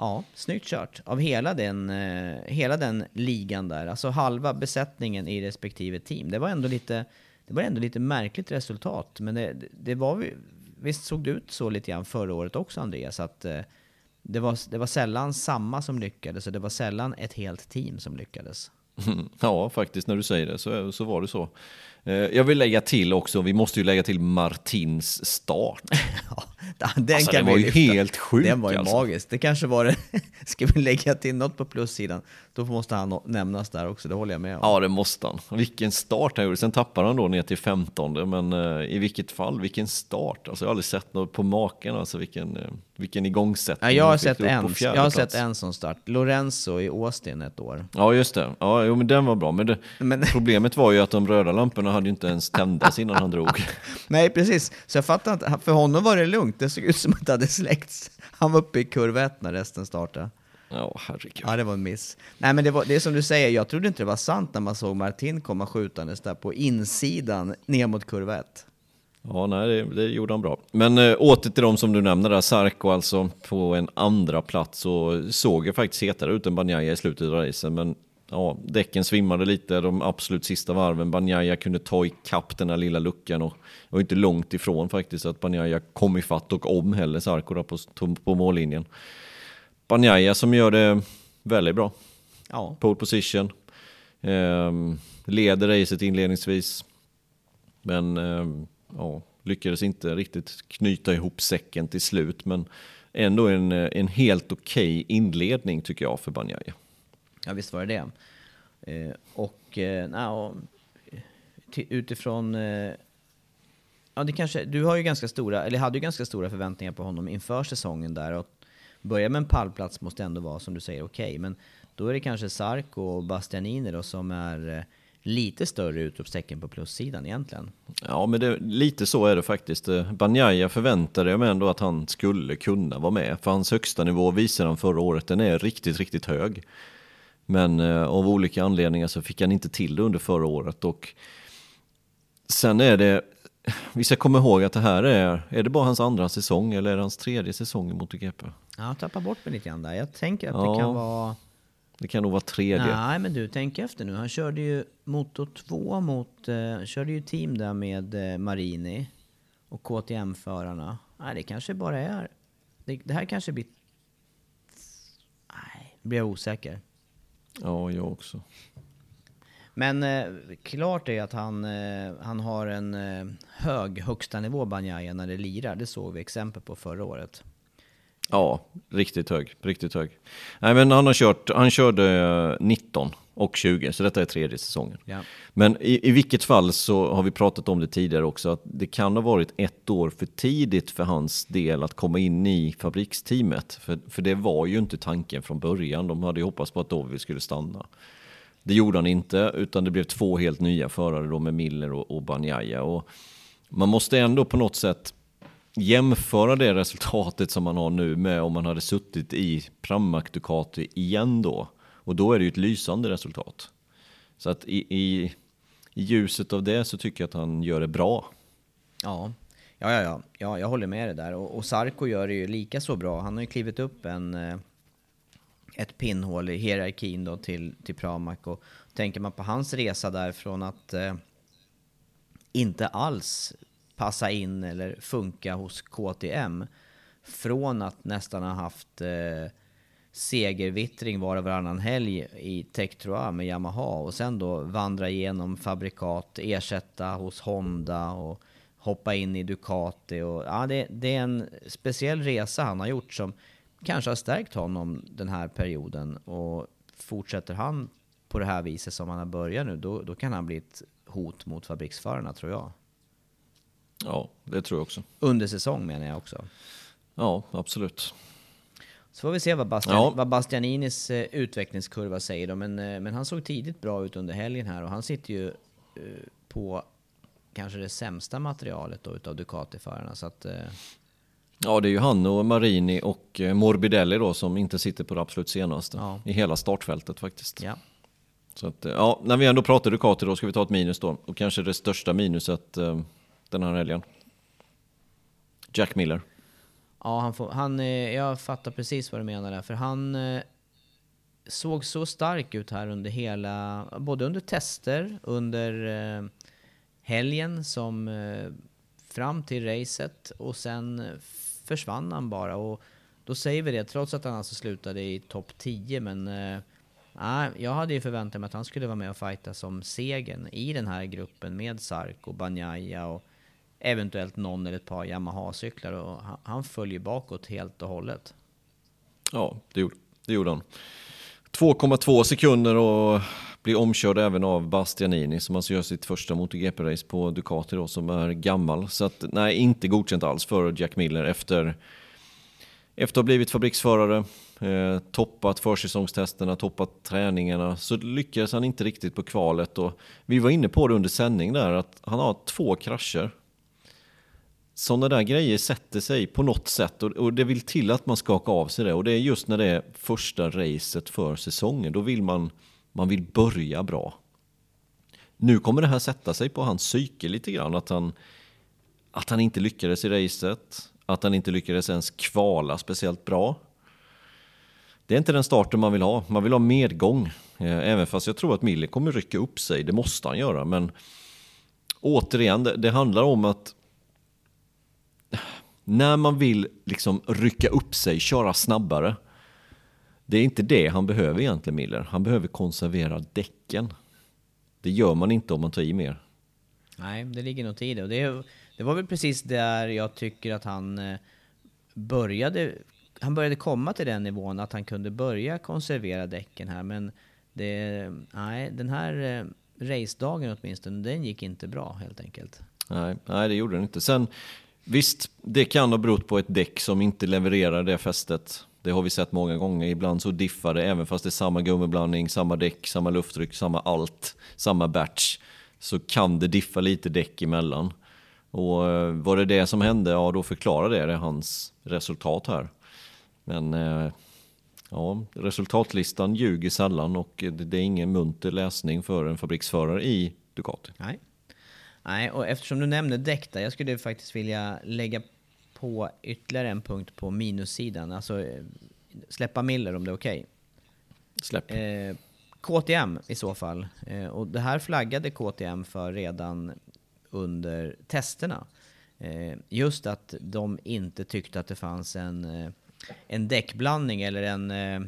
Ja, snyggt kört av hela den, eh, hela den ligan där. Alltså halva besättningen i respektive team. Det var ändå lite, det var ändå lite märkligt resultat. Men det, det var, visst såg det ut så lite grann förra året också Andreas? Att eh, det, var, det var sällan samma som lyckades och det var sällan ett helt team som lyckades. Ja, faktiskt när du säger det så, så var det så. Eh, jag vill lägga till också, vi måste ju lägga till Martins start. ja, den alltså, kan den var ju helt sjuk. Den var ju alltså. magisk. Det kanske var det. Ska vi lägga till något på plussidan, då måste han nämnas där också, det håller jag med om. Ja, det måste han. Vilken start han gjorde. Sen tappade han då ner till 15 men uh, i vilket fall, vilken start. Alltså, jag har aldrig sett något på maken, alltså vilken, uh, vilken igångsättning. Ja, jag har, sett en, jag har sett en sån start. Lorenzo i Austin ett år. Ja, just det. Ja, jo, men den var bra. Men, det, men... problemet var ju att de röda lamporna hade ju inte ens tändas innan han drog. Nej, precis. Så jag fattar inte. För honom var det lugnt. Det såg ut som att det hade släckts. Han var uppe i kurv 1 när resten startade. Ja, herregud. Ja, det var en miss. Nej, men det, var, det är som du säger, jag trodde inte det var sant när man såg Martin komma skjutandes där på insidan ner mot kurva 1. Ja, nej, det, det, gjorde han bra. Men äh, åter till de som du nämnde där, Sarko alltså på en andra plats och såg ju faktiskt hetare ut än Banjaya i slutet av racen, men ja, däcken svimmade lite de absolut sista varven. Banjaya kunde ta ikapp den här lilla luckan och var inte långt ifrån faktiskt att Banjaya kom ifatt och om heller Sarko på, på mållinjen. Banjaya som gör det väldigt bra. Ja. Pole position. Eh, leder racet inledningsvis. Men eh, ja, lyckades inte riktigt knyta ihop säcken till slut. Men ändå en, en helt okej okay inledning tycker jag för Banjaje. Ja visst var det det. Eh, och eh, na, eh, utifrån... Eh, ja, det kanske, du har ju ganska stora, eller hade ju ganska stora förväntningar på honom inför säsongen där. Och börja med en pallplats måste ändå vara, som du säger, okej. Okay. Men då är det kanske Sarko och Bastianini då som är eh, lite större utropstecken på plussidan egentligen. Ja, men det, lite så är det faktiskt. Eh, Banjaya förväntade jag mig ändå att han skulle kunna vara med. För hans högsta nivå visade han förra året, den är riktigt, riktigt hög. Men eh, av olika anledningar så fick han inte till det under förra året. Och sen är det, vi ska komma ihåg att det här är, är det bara hans andra säsong eller är det hans tredje säsong i MotoGP? Ja, jag tappar bort mig lite grann där. Jag tänker att ja, det kan vara... Det kan nog vara tredje. Nej, men du, tänk efter nu. Han körde ju Moto 2 mot, eh, körde ju team där med eh, Marini och KTM-förarna. Nej, det kanske bara är... Det, det här kanske blir... Nej, blir jag osäker. Ja, jag också. Men eh, klart är att han, eh, han har en eh, hög högsta nivå Banjaya när det lirar. Det såg vi exempel på förra året. Ja, riktigt hög. Riktigt hög. Nej, men han, har kört, han körde 19 och 20, så detta är tredje säsongen. Ja. Men i, i vilket fall så har vi pratat om det tidigare också, att det kan ha varit ett år för tidigt för hans del att komma in i fabriksteamet. För, för det var ju inte tanken från början. De hade ju hoppats på att Dovi skulle stanna. Det gjorde han inte, utan det blev två helt nya förare då med Miller och, och Banjaya. Och man måste ändå på något sätt jämföra det resultatet som man har nu med om man hade suttit i Pramac Ducati igen då. Och då är det ju ett lysande resultat. Så att i, i, i ljuset av det så tycker jag att han gör det bra. Ja, ja, ja, ja. ja jag håller med dig där. Och, och Sarko gör det ju lika så bra. Han har ju klivit upp en, eh, ett pinnhål i hierarkin då till, till Pramac. Och tänker man på hans resa där från att eh, inte alls passa in eller funka hos KTM. Från att nästan ha haft eh, segervittring var och varannan helg i Tech Trois med Yamaha och sen då vandra igenom fabrikat, ersätta hos Honda och hoppa in i Ducati. Och, ja, det, det är en speciell resa han har gjort som kanske har stärkt honom den här perioden. Och fortsätter han på det här viset som han har börjat nu, då, då kan han bli ett hot mot fabriksförarna tror jag. Ja, det tror jag också. Under säsong menar jag också. Ja, absolut. Så får vi se vad, Bastian, ja. vad Bastianinis eh, utvecklingskurva säger då. Men, eh, men han såg tidigt bra ut under helgen här och han sitter ju eh, på kanske det sämsta materialet då utav Ducati-förarna. Så att, Ja, det är ju han och Marini och Morbidelli då som inte sitter på det absolut senaste ja. i hela startfältet faktiskt. Ja. Så att, ja, när vi ändå pratar Ducati då ska vi ta ett minus då. Och kanske det största minuset den här helgen. Jack Miller. Ja, han får, han, eh, jag fattar precis vad du menar där. För han eh, såg så stark ut här under hela, både under tester, under eh, helgen som fram till racet och sen försvann han bara. Och då säger vi det, trots att han alltså slutade i topp 10, men äh, jag hade ju förväntat mig att han skulle vara med och fighta som segern i den här gruppen med Sark och Banjaya och eventuellt någon eller ett par Yamaha-cyklar och han, han följer bakåt helt och hållet. Ja, det gjorde, det gjorde han. 2,2 sekunder och blir omkörd även av Bastianini som alltså gör sitt första MotoGP-race på Ducati då, som är gammal. Så att nej, inte godkänt alls för Jack Miller efter, efter att ha blivit fabriksförare, eh, toppat försäsongstesterna, toppat träningarna, så lyckades han inte riktigt på kvalet. Och vi var inne på det under sändning där, att han har två krascher sådana där grejer sätter sig på något sätt och, och, det vill till att man skakar av sig det. Och det är just när det är första racet för säsongen, då vill man, man vill börja bra. Nu kommer det här sätta sig på hans psyke lite grann, att han, att han inte lyckades i racet, att han inte lyckades ens kvala speciellt bra. Det är inte den starten man vill ha, man vill ha medgång. Eh, även fast jag tror att Miller kommer rycka upp sig, det måste han göra. Men återigen, det, det handlar om att när man vill liksom rycka upp sig, köra snabbare. Det är inte det han behöver egentligen Miller. Han behöver konservera däcken. Det gör man inte om man tar i mer. Nej, det ligger nog i det. Och det, det var väl precis där jag tycker att han eh, började, han började komma till den nivån att han kunde börja konservera däcken här. Men det, nej, den här eh, racedagen åtminstone, den gick inte bra helt enkelt. Nej, nej, det gjorde den inte. Sen Visst, det kan ha berott på ett däck som inte levererar det fästet Det har vi sett många gånger. Ibland så diffar det, även fast det är samma gummiblandning, samma däck, samma lufttryck, samma allt, samma batch. Så kan det diffa lite däck emellan. Och eh, var det det som hände, ja då förklarar det, det hans resultat här. Men eh, ja, resultatlistan ljuger sällan och det är ingen munter läsning för en fabriksförare i Ducati. Nej. Nej, och eftersom du nämner däck där, jag skulle faktiskt vilja lägga på ytterligare en punkt på minussidan. Alltså eh, släppa Miller om det är okej. Okay. Släpp. Eh, KTM i så fall. Eh, och det här flaggade KTM för redan under testerna. Eh, just att de inte tyckte att det fanns en, eh, en däckblandning eller en, eh,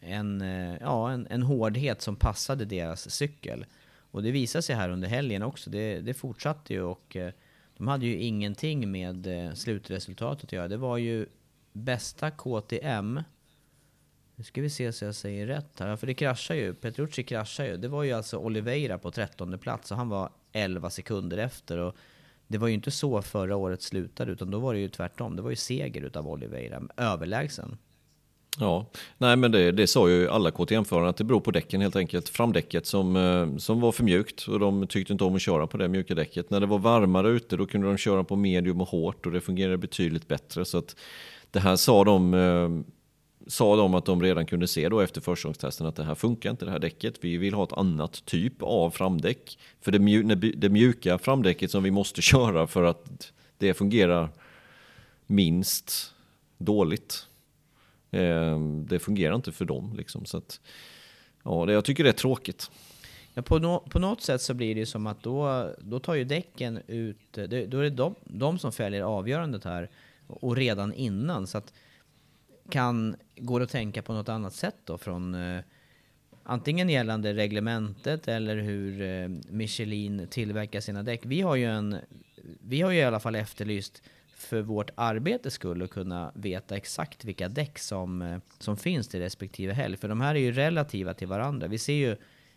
en, ja, en, en hårdhet som passade deras cykel. Och det visade sig här under helgen också. Det, det fortsatte ju och eh, de hade ju ingenting med eh, slutresultatet att göra. Det var ju bästa KTM. Nu ska vi se så jag säger rätt här. För det kraschar ju. Petrucci kraschar ju. Det var ju alltså Oliveira på 13 plats och han var 11 sekunder efter. Och det var ju inte så förra året slutade, utan då var det ju tvärtom. Det var ju seger utav Oliveira, överlägsen. Ja, nej men det, det sa ju alla KTM-förare att det beror på däcken helt enkelt. Framdäcket som, eh, som var för mjukt och de tyckte inte om att köra på det mjuka däcket. När det var varmare ute då kunde de köra på medium och hårt och det fungerade betydligt bättre. Så att det här sa de eh, sa de att de redan kunde se då efter förstagångstesten att det här funkar inte det här däcket. Vi vill ha ett annat typ av framdäck. För det, mju det mjuka framdäcket som vi måste köra för att det fungerar minst dåligt. Eh, det fungerar inte för dem liksom. Så att, ja, det, jag tycker det är tråkigt. Ja, på, no på något sätt så blir det som att då, då tar ju däcken ut, då är det de, de som fäller avgörandet här och redan innan. Så att kan, går att tänka på något annat sätt då från eh, antingen gällande reglementet eller hur eh, Michelin tillverkar sina däck. Vi har ju en, vi har ju i alla fall efterlyst för vårt arbetes skull att kunna veta exakt vilka däck som, eh, som finns till respektive helg. För de här är ju relativa till varandra. Vi ser ju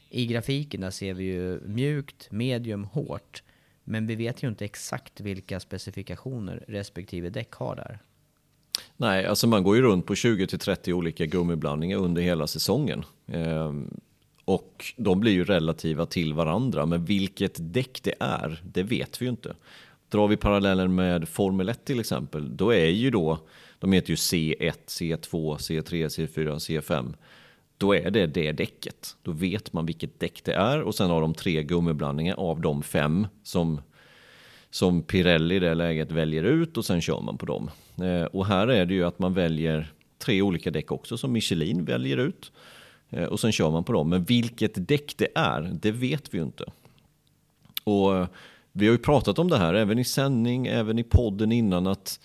i grafiken, där ser vi ju mjukt, medium, hårt. Men vi vet ju inte exakt vilka specifikationer respektive däck har där. Nej, alltså man går ju runt på 20-30 olika gummiblandningar under hela säsongen. Ehm, och de blir ju relativa till varandra, men vilket däck det är, det vet vi ju inte. Drar vi parallellen med Formel 1 till exempel, då är ju då, de heter ju C1, C2, C3, C4, C5. Då är det det däcket. Då vet man vilket däck det är och sen har de tre gummiblandningar av de fem som som Pirelli i det läget väljer ut och sen kör man på dem. Eh, och här är det ju att man väljer tre olika däck också som Michelin väljer ut. Eh, och sen kör man på dem. Men vilket däck det är, det vet vi ju inte. Och vi har ju pratat om det här även i sändning, även i podden innan att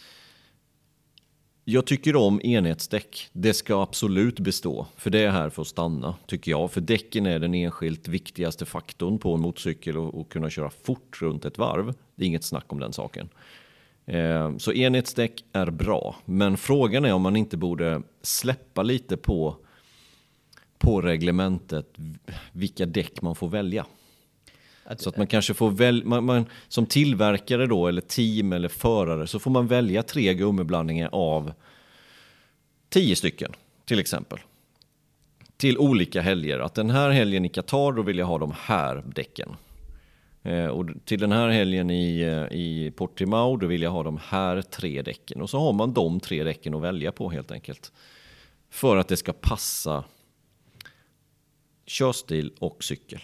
jag tycker om enhetsdäck. Det ska absolut bestå, för det är här för att stanna, tycker jag. För däcken är den enskilt viktigaste faktorn på en motorcykel och, och kunna köra fort runt ett varv. Det är inget snack om den saken. Eh, så enhetsdäck är bra, men frågan är om man inte borde släppa lite på, på reglementet vilka däck man får välja. Så att man kanske får välja, man, man, som tillverkare då, eller team eller förare, så får man välja tre gummiblandningar av tio stycken, till exempel. Till olika helger. Att den här helgen i Qatar, då vill jag ha de här däcken. Eh, och till den här helgen i, eh, i Portimao, då vill jag ha de här tre däcken. Och så har man de tre däcken att välja på helt enkelt. För att det ska passa körstil och cykel.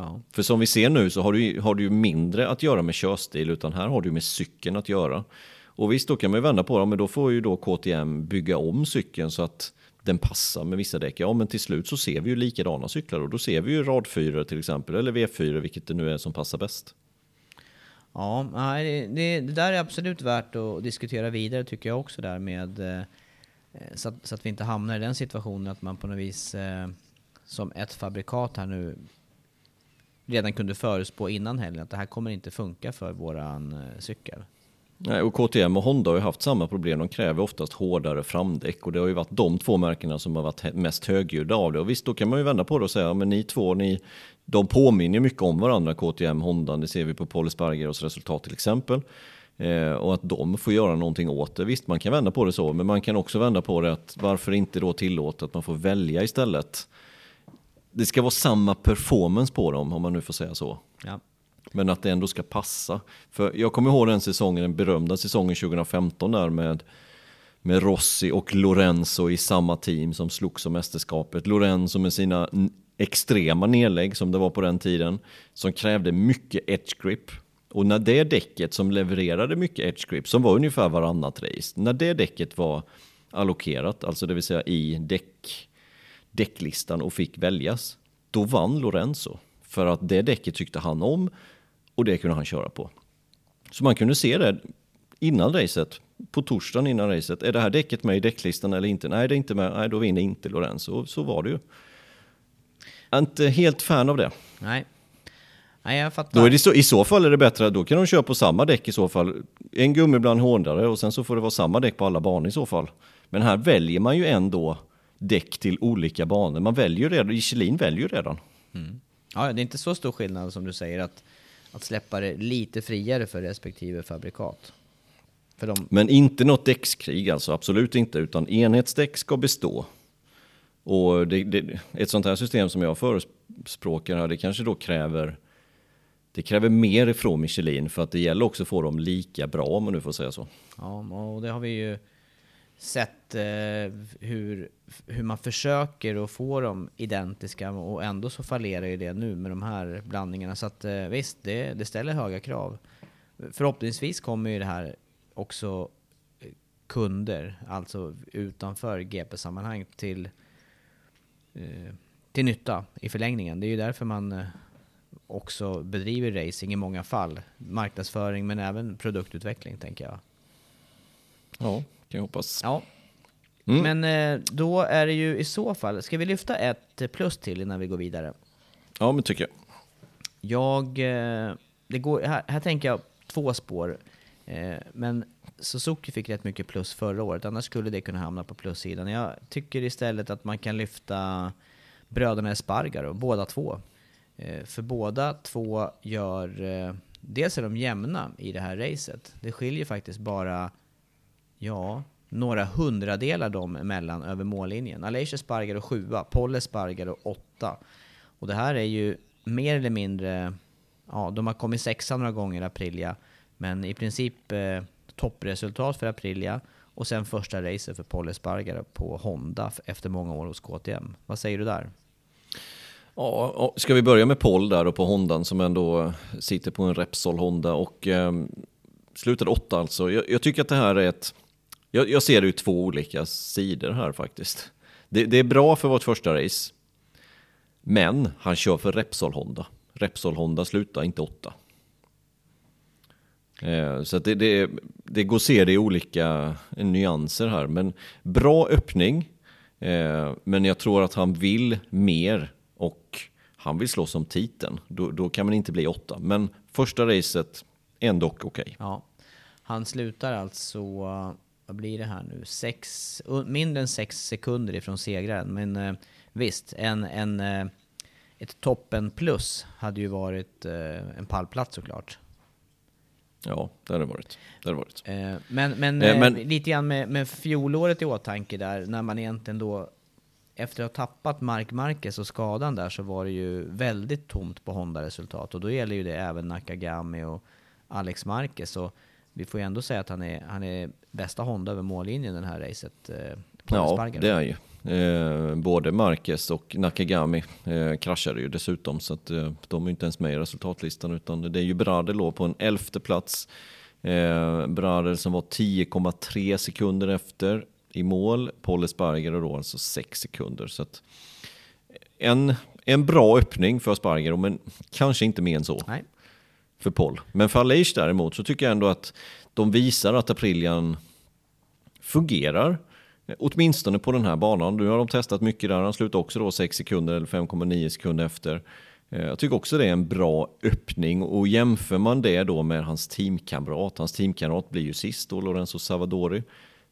Ja. För som vi ser nu så har du, har du ju mindre att göra med körstil utan här har du med cykeln att göra. Och visst, då kan man ju vända på det, men då får ju då KTM bygga om cykeln så att den passar med vissa däck. Ja, men till slut så ser vi ju likadana cyklar och då ser vi ju rad 4 till exempel, eller V4, vilket det nu är som passar bäst. Ja, det, det, det där är absolut värt att diskutera vidare tycker jag också där med eh, så att, så att vi inte hamnar i den situationen att man på något vis eh, som ett fabrikat här nu redan kunde förutspå innan helgen att det här kommer inte funka för våran eh, cykel. Nej, och KTM och Honda har ju haft samma problem. De kräver oftast hårdare framdäck och det har ju varit de två märkena som har varit mest högljudda av det. Och visst, då kan man ju vända på det och säga, men ni två, ni, de påminner mycket om varandra, KTM, Honda. Det ser vi på Paul Spargeros resultat till exempel. Eh, och att de får göra någonting åt det. Visst, man kan vända på det så, men man kan också vända på det att varför inte då tillåta att man får välja istället. Det ska vara samma performance på dem, om man nu får säga så. Ja. Men att det ändå ska passa. För jag kommer ihåg den säsongen, den berömda säsongen 2015 där med, med Rossi och Lorenzo i samma team som slogs om mästerskapet. Lorenzo med sina extrema nedlägg som det var på den tiden, som krävde mycket edge grip. Och när det däcket som levererade mycket edge grip, som var ungefär varannat race, när det däcket var allokerat, alltså det vill säga i däck, däcklistan och fick väljas, då vann Lorenzo. För att det däcket tyckte han om och det kunde han köra på. Så man kunde se det innan racet, på torsdagen innan racet. Är det här däcket med i däcklistan eller inte? Nej, det är inte med. Nej, då vinner inte Lorenzo. Så var det ju. Jag är inte helt fan av det. Nej. Nej, jag fattar. Då är det så, I så fall är det bättre, då kan de köra på samma däck i så fall. En gummi bland hårdare och sen så får det vara samma däck på alla banor i så fall. Men här väljer man ju ändå däck till olika banor. Man väljer redan, Michelin väljer ju redan. Mm. Ja, det är inte så stor skillnad som du säger att, att släppa det lite friare för respektive fabrikat. För de... Men inte något däckskrig alltså, absolut inte, utan enhetsdäck ska bestå. Och det, det, ett sånt här system som jag förespråkar här, det kanske då kräver det kräver mer ifrån Michelin för att det gäller också att få dem lika bra om man nu får säga så. Ja, och det har vi ju sett eh, hur, hur man försöker att få dem identiska och ändå så fallerar ju det nu med de här blandningarna. Så att eh, visst, det, det ställer höga krav. Förhoppningsvis kommer ju det här också eh, kunder, alltså utanför GP-sammanhang till, eh, till nytta i förlängningen. Det är ju därför man eh, också bedriver racing i många fall. Marknadsföring men även produktutveckling tänker jag. Ja, kan jag hoppas. Ja. Mm. Men eh, då är det ju i så fall, ska vi lyfta ett plus till innan vi går vidare? Ja, men tycker jag. Jag, eh, det går, här, här tänker jag två spår. Men Suzuki fick rätt mycket plus förra året, annars skulle det kunna hamna på plussidan. Jag tycker istället att man kan lyfta bröderna Espargaro, båda två. Eh, för båda två gör... Eh, dels är de jämna i det här racet. Det skiljer faktiskt bara, ja, några hundradelar dem emellan över mållinjen. Aleix och sjua, Polle Paul och åtta. Och det här är ju mer eller mindre... Ja, de har kommit sexa några gånger, Aprilia. Men i princip eh, toppresultat för Aprilia. Och sen första racet för Polle Espargaro på Honda efter många år hos KTM. Vad säger du där? Ja, ska vi börja med Paul där och på Hondan som ändå eh, sitter på en Repsol Honda och eh, slutade åtta alltså. Jag, jag, tycker att det här är ett... Jag, jag ser det ur två olika sidor här faktiskt. Det, det, är bra för vårt första race, men han kör för Repsol Honda. Repsol Honda slutar inte åtta. Eh, så det, det, det, går att se det i olika eh, nyanser här, men bra öppning. Eh, men jag tror att han vill mer och han vill slåss om titeln, då, då kan man inte bli åtta. Men första racet, ändå okej. Okay. Ja. Han slutar alltså, vad blir det här nu, sex, mindre än sex sekunder ifrån segraren. Men eh, visst, en, en, eh, ett toppen plus hade ju varit eh, en pallplats såklart. Ja, det hade varit. Det hade varit. Men, men, men lite grann med, med fjolåret i åtanke där, när man egentligen då efter att ha tappat Mark Marquez och skadan där så var det ju väldigt tomt på Honda-resultat. Och då gäller ju det även Nakagami och Alex Marquez. Så vi får ju ändå säga att han är, han är bästa Honda över mållinjen den här racet. Eh, ja, det är ju. Eh, både Marquez och Nakagami eh, kraschade ju dessutom. Så att, eh, de är inte ens med i resultatlistan. Utan det är ju Bradel då på en elfte plats. Eh, Bradel som var 10,3 sekunder efter i mål. Paul Espargaro då alltså 6 sekunder. Så att en, en bra öppning för Espargaro, men kanske inte mer än så. Nej. För Paul. Men för Aleix däremot så tycker jag ändå att de visar att Aprilian fungerar. Åtminstone på den här banan. Nu har de testat mycket där. Han slutar också då 6 sekunder eller 5,9 sekunder efter. Eh, jag tycker också det är en bra öppning och jämför man det då med hans teamkamrat. Hans teamkamrat blir ju sist då, Lorenzo Savadori.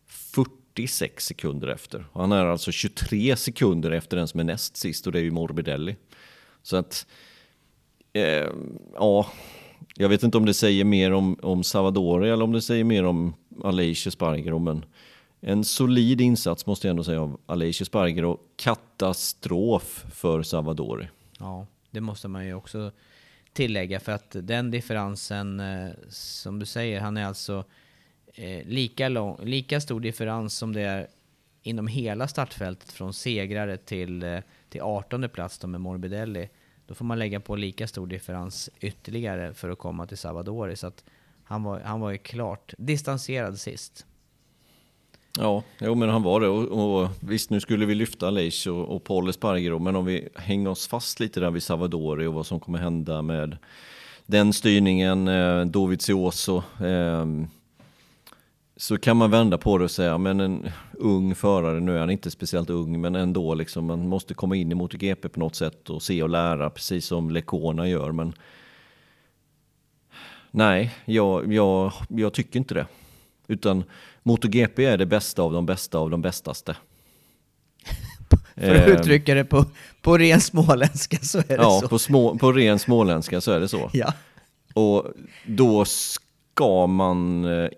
46 sekunder efter. Han är alltså 23 sekunder efter den som är näst sist och det är ju Morbidelli. Så att, eh, ja, jag vet inte om det säger mer om, om Savadori eller om det säger mer om Aleix Spargero, men en solid insats måste jag ändå säga av Aleix Spargero. Katastrof för Savadori. Ja, det måste man ju också tillägga för att den differensen, eh, som du säger, han är alltså eh, lika, lång, lika stor differens som det är inom hela startfältet från segrare till, eh, till 18 plats då med Morbidelli. Då får man lägga på lika stor differens ytterligare för att komma till Savadori. Så att han var, han var ju klart distanserad sist. Ja, jo, men han var det. Och, och visst, nu skulle vi lyfta Leish och, och Paul Espargero, men om vi hänger oss fast lite där vid Savadori och vad som kommer hända med den styrningen, eh, Dovizioso, eh, så kan man vända på det och säga, men en ung förare, nu är han inte speciellt ung, men ändå liksom, man måste komma in i MotoGP på något sätt och se och lära, precis som Lecona gör, men nej, jag, jag, jag tycker inte det. Utan MotoGP är det bästa av de bästa av de bästaste. För att uttrycka det på, på ren småländska så är det ja, så. Ja, på, små, på ren småländska så är det så. Ja. Och då ska man eh,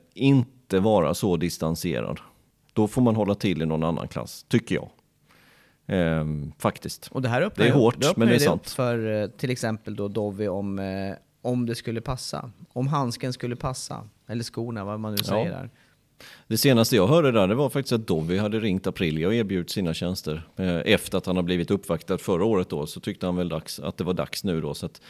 inte vara så distanserad. Då får man hålla till i någon annan klass, tycker jag. Ehm, faktiskt. Och det här öppnar det är hårt, det men det är sant. för eh, till exempel då Dovi om, eh, om det skulle passa. Om handsken skulle passa. Eller skorna, vad man nu säger Ja. där. Det senaste jag hörde där det var faktiskt att Dovi hade ringt Aprilia och erbjudit sina tjänster. Eh, Efter att han har blivit uppvaktad förra året då så tyckte han väl dags, att det var dags nu då. Så att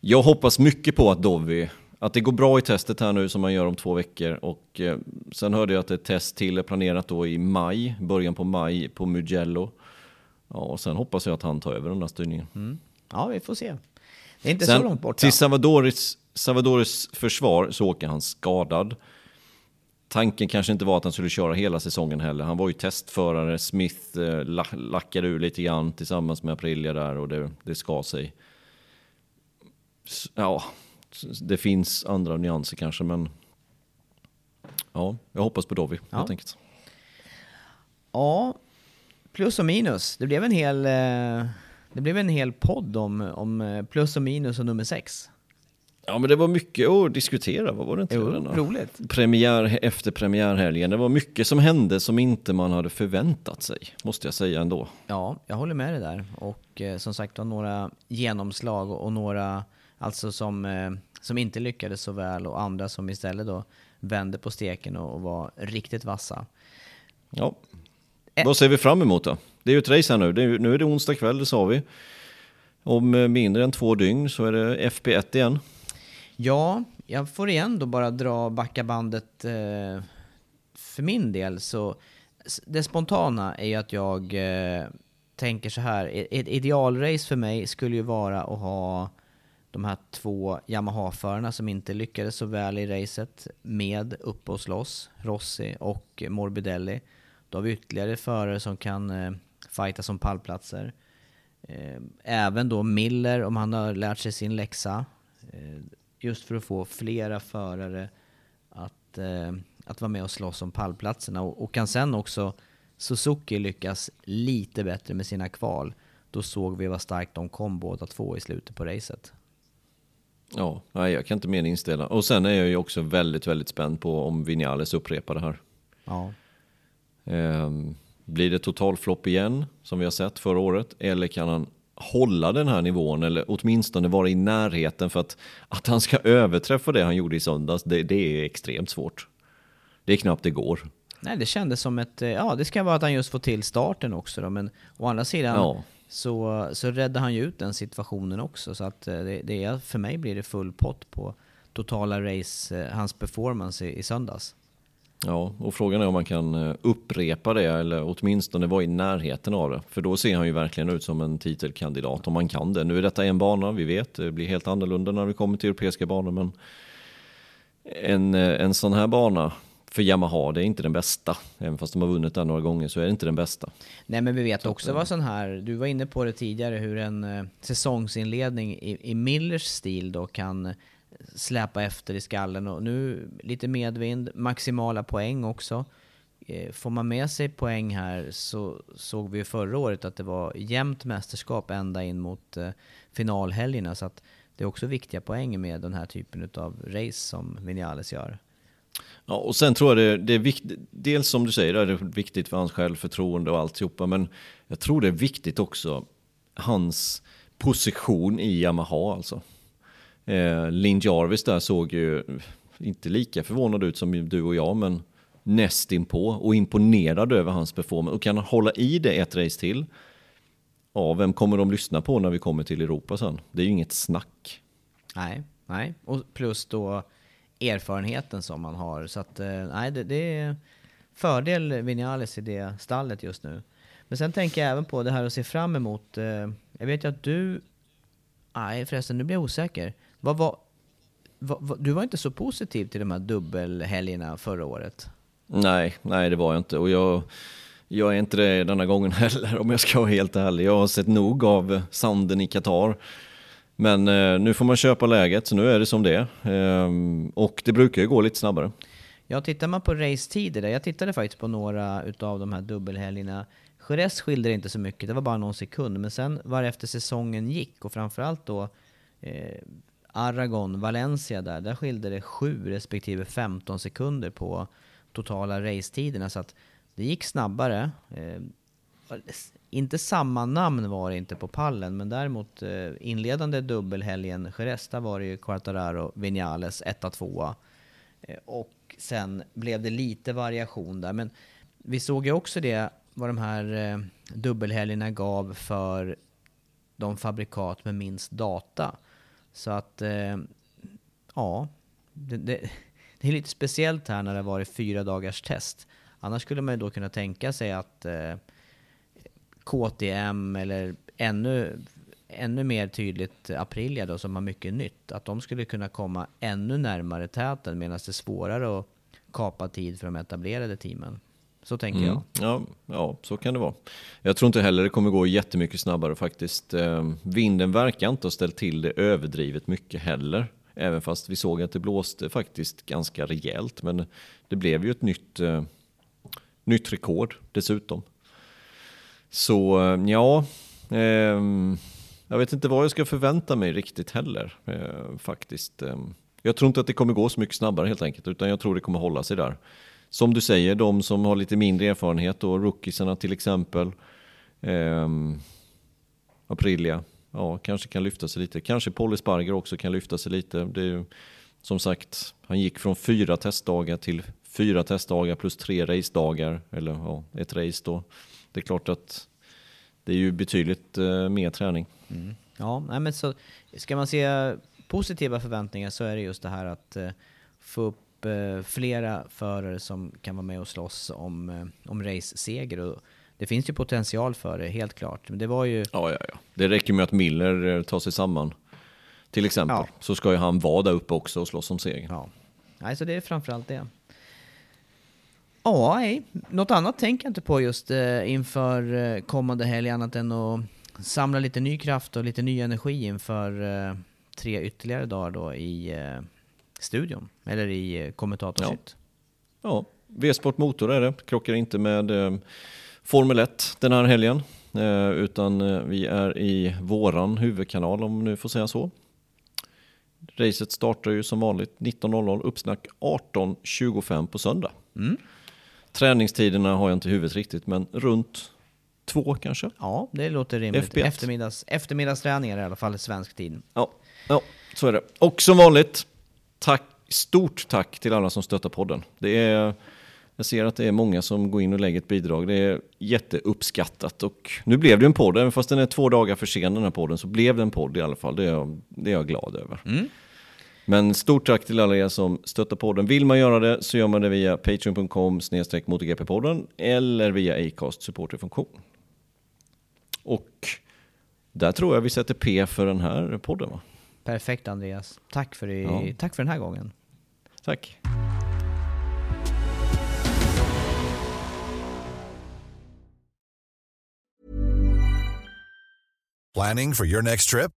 jag hoppas mycket på att Dovi, att det går bra i testet här nu som man gör om två veckor. Och eh, sen hörde jag att ett test till är planerat då i maj, början på maj på Mugello. Ja, och sen hoppas jag att han tar över den där styrningen. Ja, vi får se. Det är inte Sen så långt borta. till Salvadoris, Salvadoris försvar så åker han skadad. Tanken kanske inte var att han skulle köra hela säsongen heller. Han var ju testförare, Smith eh, la, lackade ur lite grann tillsammans med Aprilia där och det, det ska sig. Ja, det finns andra nyanser kanske men ja, jag hoppas på Dovi Ja. helt enkelt. Ja, plus och minus. Det blev en hel, eh, det blev en hel podd om, om eh, plus och minus och nummer sex. Ja men det var mycket att diskutera, vad var det inte? Jo, roligt. Premiär efter premiärhelgen. Det var mycket som hände som inte man hade förväntat sig, måste jag säga ändå. Ja, jag håller med dig där. Och eh, som sagt var några genomslag och några alltså som, eh, som inte lyckades så väl och andra som istället då vände på steken och, och var riktigt vassa. Ja. Eh. Vad ser vi fram emot då? Det är ju ett race här nu. Är, nu är det onsdag kväll, det sa vi. Om eh, mindre än två dygn så är det FP1 igen. Ja, jag får igen då bara dra backa bandet eh, för min del. Så det spontana är ju att jag eh, tänker så här. Ett idealrace för mig skulle ju vara att ha de här två Yamaha-förarna som inte lyckades så väl i racet med uppe och slåss, Rossi och Morbidelli. Då har vi ytterligare förare som kan eh, fighta som pallplatser. Eh, även då Miller om han har lärt sig sin läxa. Eh, just för att få flera förare att, eh, att vara med och slåss om pallplatserna. Och, och kan sen också Suzuki lyckas lite bättre med sina kval. Då såg vi vad starkt de kom båda två i slutet på racet. Ja, nej, jag kan inte mer inställa. Och sen är jag ju också väldigt, väldigt spänd på om Vinales upprepar det här. Ja. Ehm, blir det totalflopp igen, som vi har sett förra året? Eller kan han hålla den här nivån, eller åtminstone vara i närheten? För att, att han ska överträffa det han gjorde i söndags, det, det är extremt svårt. Det är knappt det går. Nej, det kändes som ett... eh, Ja, det ska vara att han just får till starten också då, men å andra sidan Ja så, så räddar han ju ut den situationen också. Så att eh, det, det är, för mig blir det full pott på totala race, eh, hans performance i, i söndags. Ja, och frågan är om man kan eh, upprepa det eller åtminstone vara i närheten av det. För då ser han ju verkligen ut som en titelkandidat om man kan det. Nu är detta en bana, vi vet, det blir helt annorlunda när vi kommer till europeiska banor. Men en, en sån här bana för Yamaha, det är inte den bästa. Även fast de har vunnit där några gånger så är det inte den bästa. Nej men vi vet också vad sån här, du var inne på det tidigare, hur en eh, säsongsinledning i, i Millers stil då kan släpa efter i skallen och nu lite medvind, maximala poäng också. Eh, Får man med sig poäng här så såg vi ju förra året att det var jämnt mästerskap ända in mot eh, finalhelgerna så att det är också viktiga poäng med den här typen av race som Vinales gör. Ja, och sen tror jag det, det är viktigt, dels som du säger, det är viktigt för hans självförtroende och alltihopa, men jag tror det är viktigt också hans position i Yamaha alltså. Eh, Lin Jarvis där såg ju inte lika förvånad ut som du och jag, men nästinpå och imponerad över hans performance och kan han hålla i det ett race till. Ja, vem kommer de lyssna på när vi kommer till Europa sen? Det är ju inget snack. Nej, nej, och plus då erfarenheten som man har. Så att, eh, nej, det, det är fördel Vinales i det stallet just nu. Men sen tänker jag även på det här att se fram emot. Eh, jag vet ju att du... Nej förresten, nu blir jag osäker. Vad var, vad, du var inte så positiv till de här dubbelhelgerna förra året? Nej, nej det var jag inte. Och jag, jag är inte det denna gången heller om jag ska vara helt ärlig. Jag har sett nog av sanden i Qatar. Men eh, nu får man köpa läget, så nu är det som det är. Ehm, och det brukar ju gå lite snabbare. Ja, tittar man på racetider, jag tittade faktiskt på några utav de här dubbelhelgerna. Jerez skilde inte så mycket, det var bara någon sekund. Men sen varefter säsongen gick, och framförallt då eh, Aragon, Valencia där, där skilde det 7 respektive 15 sekunder på totala racetiderna. Så att det gick snabbare. Eh, inte samma namn var det inte på pallen, men däremot eh, inledande dubbelhelgen Geresta var det ju Quartararo, Vinales 1-2. Eh, och sen blev det lite variation där. Men vi såg ju också det, vad de här eh, dubbelhelgerna gav för de fabrikat med minst data. Så att, eh, ja, det, det, det, är lite speciellt här när det varit fyra dagars test. Annars skulle man ju då kunna tänka sig att eh, KTM eller ännu, ännu mer tydligt Aprilia då som har mycket nytt, att de skulle kunna komma ännu närmare täten medan det är svårare att kapa tid för de etablerade teamen. Så tänker mm. jag. Ja, ja, så kan det vara. Jag tror inte heller det kommer gå jättemycket snabbare faktiskt. Eh, vinden verkar inte ha ställt till det överdrivet mycket heller. Även fast vi såg att det blåste faktiskt ganska rejält. Men det blev ju ett nytt, eh, nytt rekord dessutom. Så eh, ja, eh, jag vet inte vad jag ska förvänta mig riktigt heller eh, faktiskt. Eh, jag tror inte att det kommer gå så mycket snabbare helt enkelt, utan jag tror det kommer hålla sig där. Som du säger, de som har lite mindre erfarenhet och rookiesarna till exempel. Eh, Aprilia, ja, kanske kan lyfta sig lite. Kanske Polly Sparger också kan lyfta sig lite. Det är, som sagt, han gick från fyra testdagar till fyra testdagar plus tre racedagar, eller ja, ett race då det är klart att det är ju betydligt eh, mer träning. Mm. Ja, nej, men så ska man se positiva förväntningar så är det just det här att eh, få upp eh, flera förare som kan vara med och slåss om, om race-seger. det finns ju potential för det, helt klart. Men det var ju... Ja, ja, ja. Det räcker med att Miller tar sig samman. Till exempel. Ja. Så ska ju han vara där uppe också och slåss om seger. Ja. Nej, så det är framförallt det. Ja, nej. Något annat tänker jag inte på just eh, inför eh, kommande helg annat än att samla lite ny kraft och lite ny energi inför eh, tre ytterligare dagar då i eh, studion, eller i eh, kommentatorsitt. Ja, ja. V-sport Motor är det, krockar inte med Formel 1 den här helgen, utan vi är i våran huvudkanal om nu får säga så. Racet startar ju som vanligt 19.00, uppsnack 18.25 på söndag. Mm. Träningstiderna har jag inte i huvudet riktigt, men runt två kanske? Ja, det låter rimligt. FB1. Eftermiddags, eftermiddagsträningar i alla fall i svensk tid. Ja, ja, så är det. Och som vanligt, tack, stort tack till alla som stöttar podden. Det är, jag ser att det är många som går in och lägger ett bidrag. Det är jätteuppskattat. Och nu blev det en podd, även fast den är två dagar för sen den här podden, så blev det en podd i alla fall. Det är jag, det är jag glad över. Mm. Men stort tack till alla er som stöttar podden. Vill man göra det så gör man det via patreon.com MotoGP-podden eller via Acast supporterfunktion. Och där tror jag vi sätter P för den här podden va? Perfekt Andreas. Tack för, i, ja. tack för den här gången. Tack. Planning for your next trip?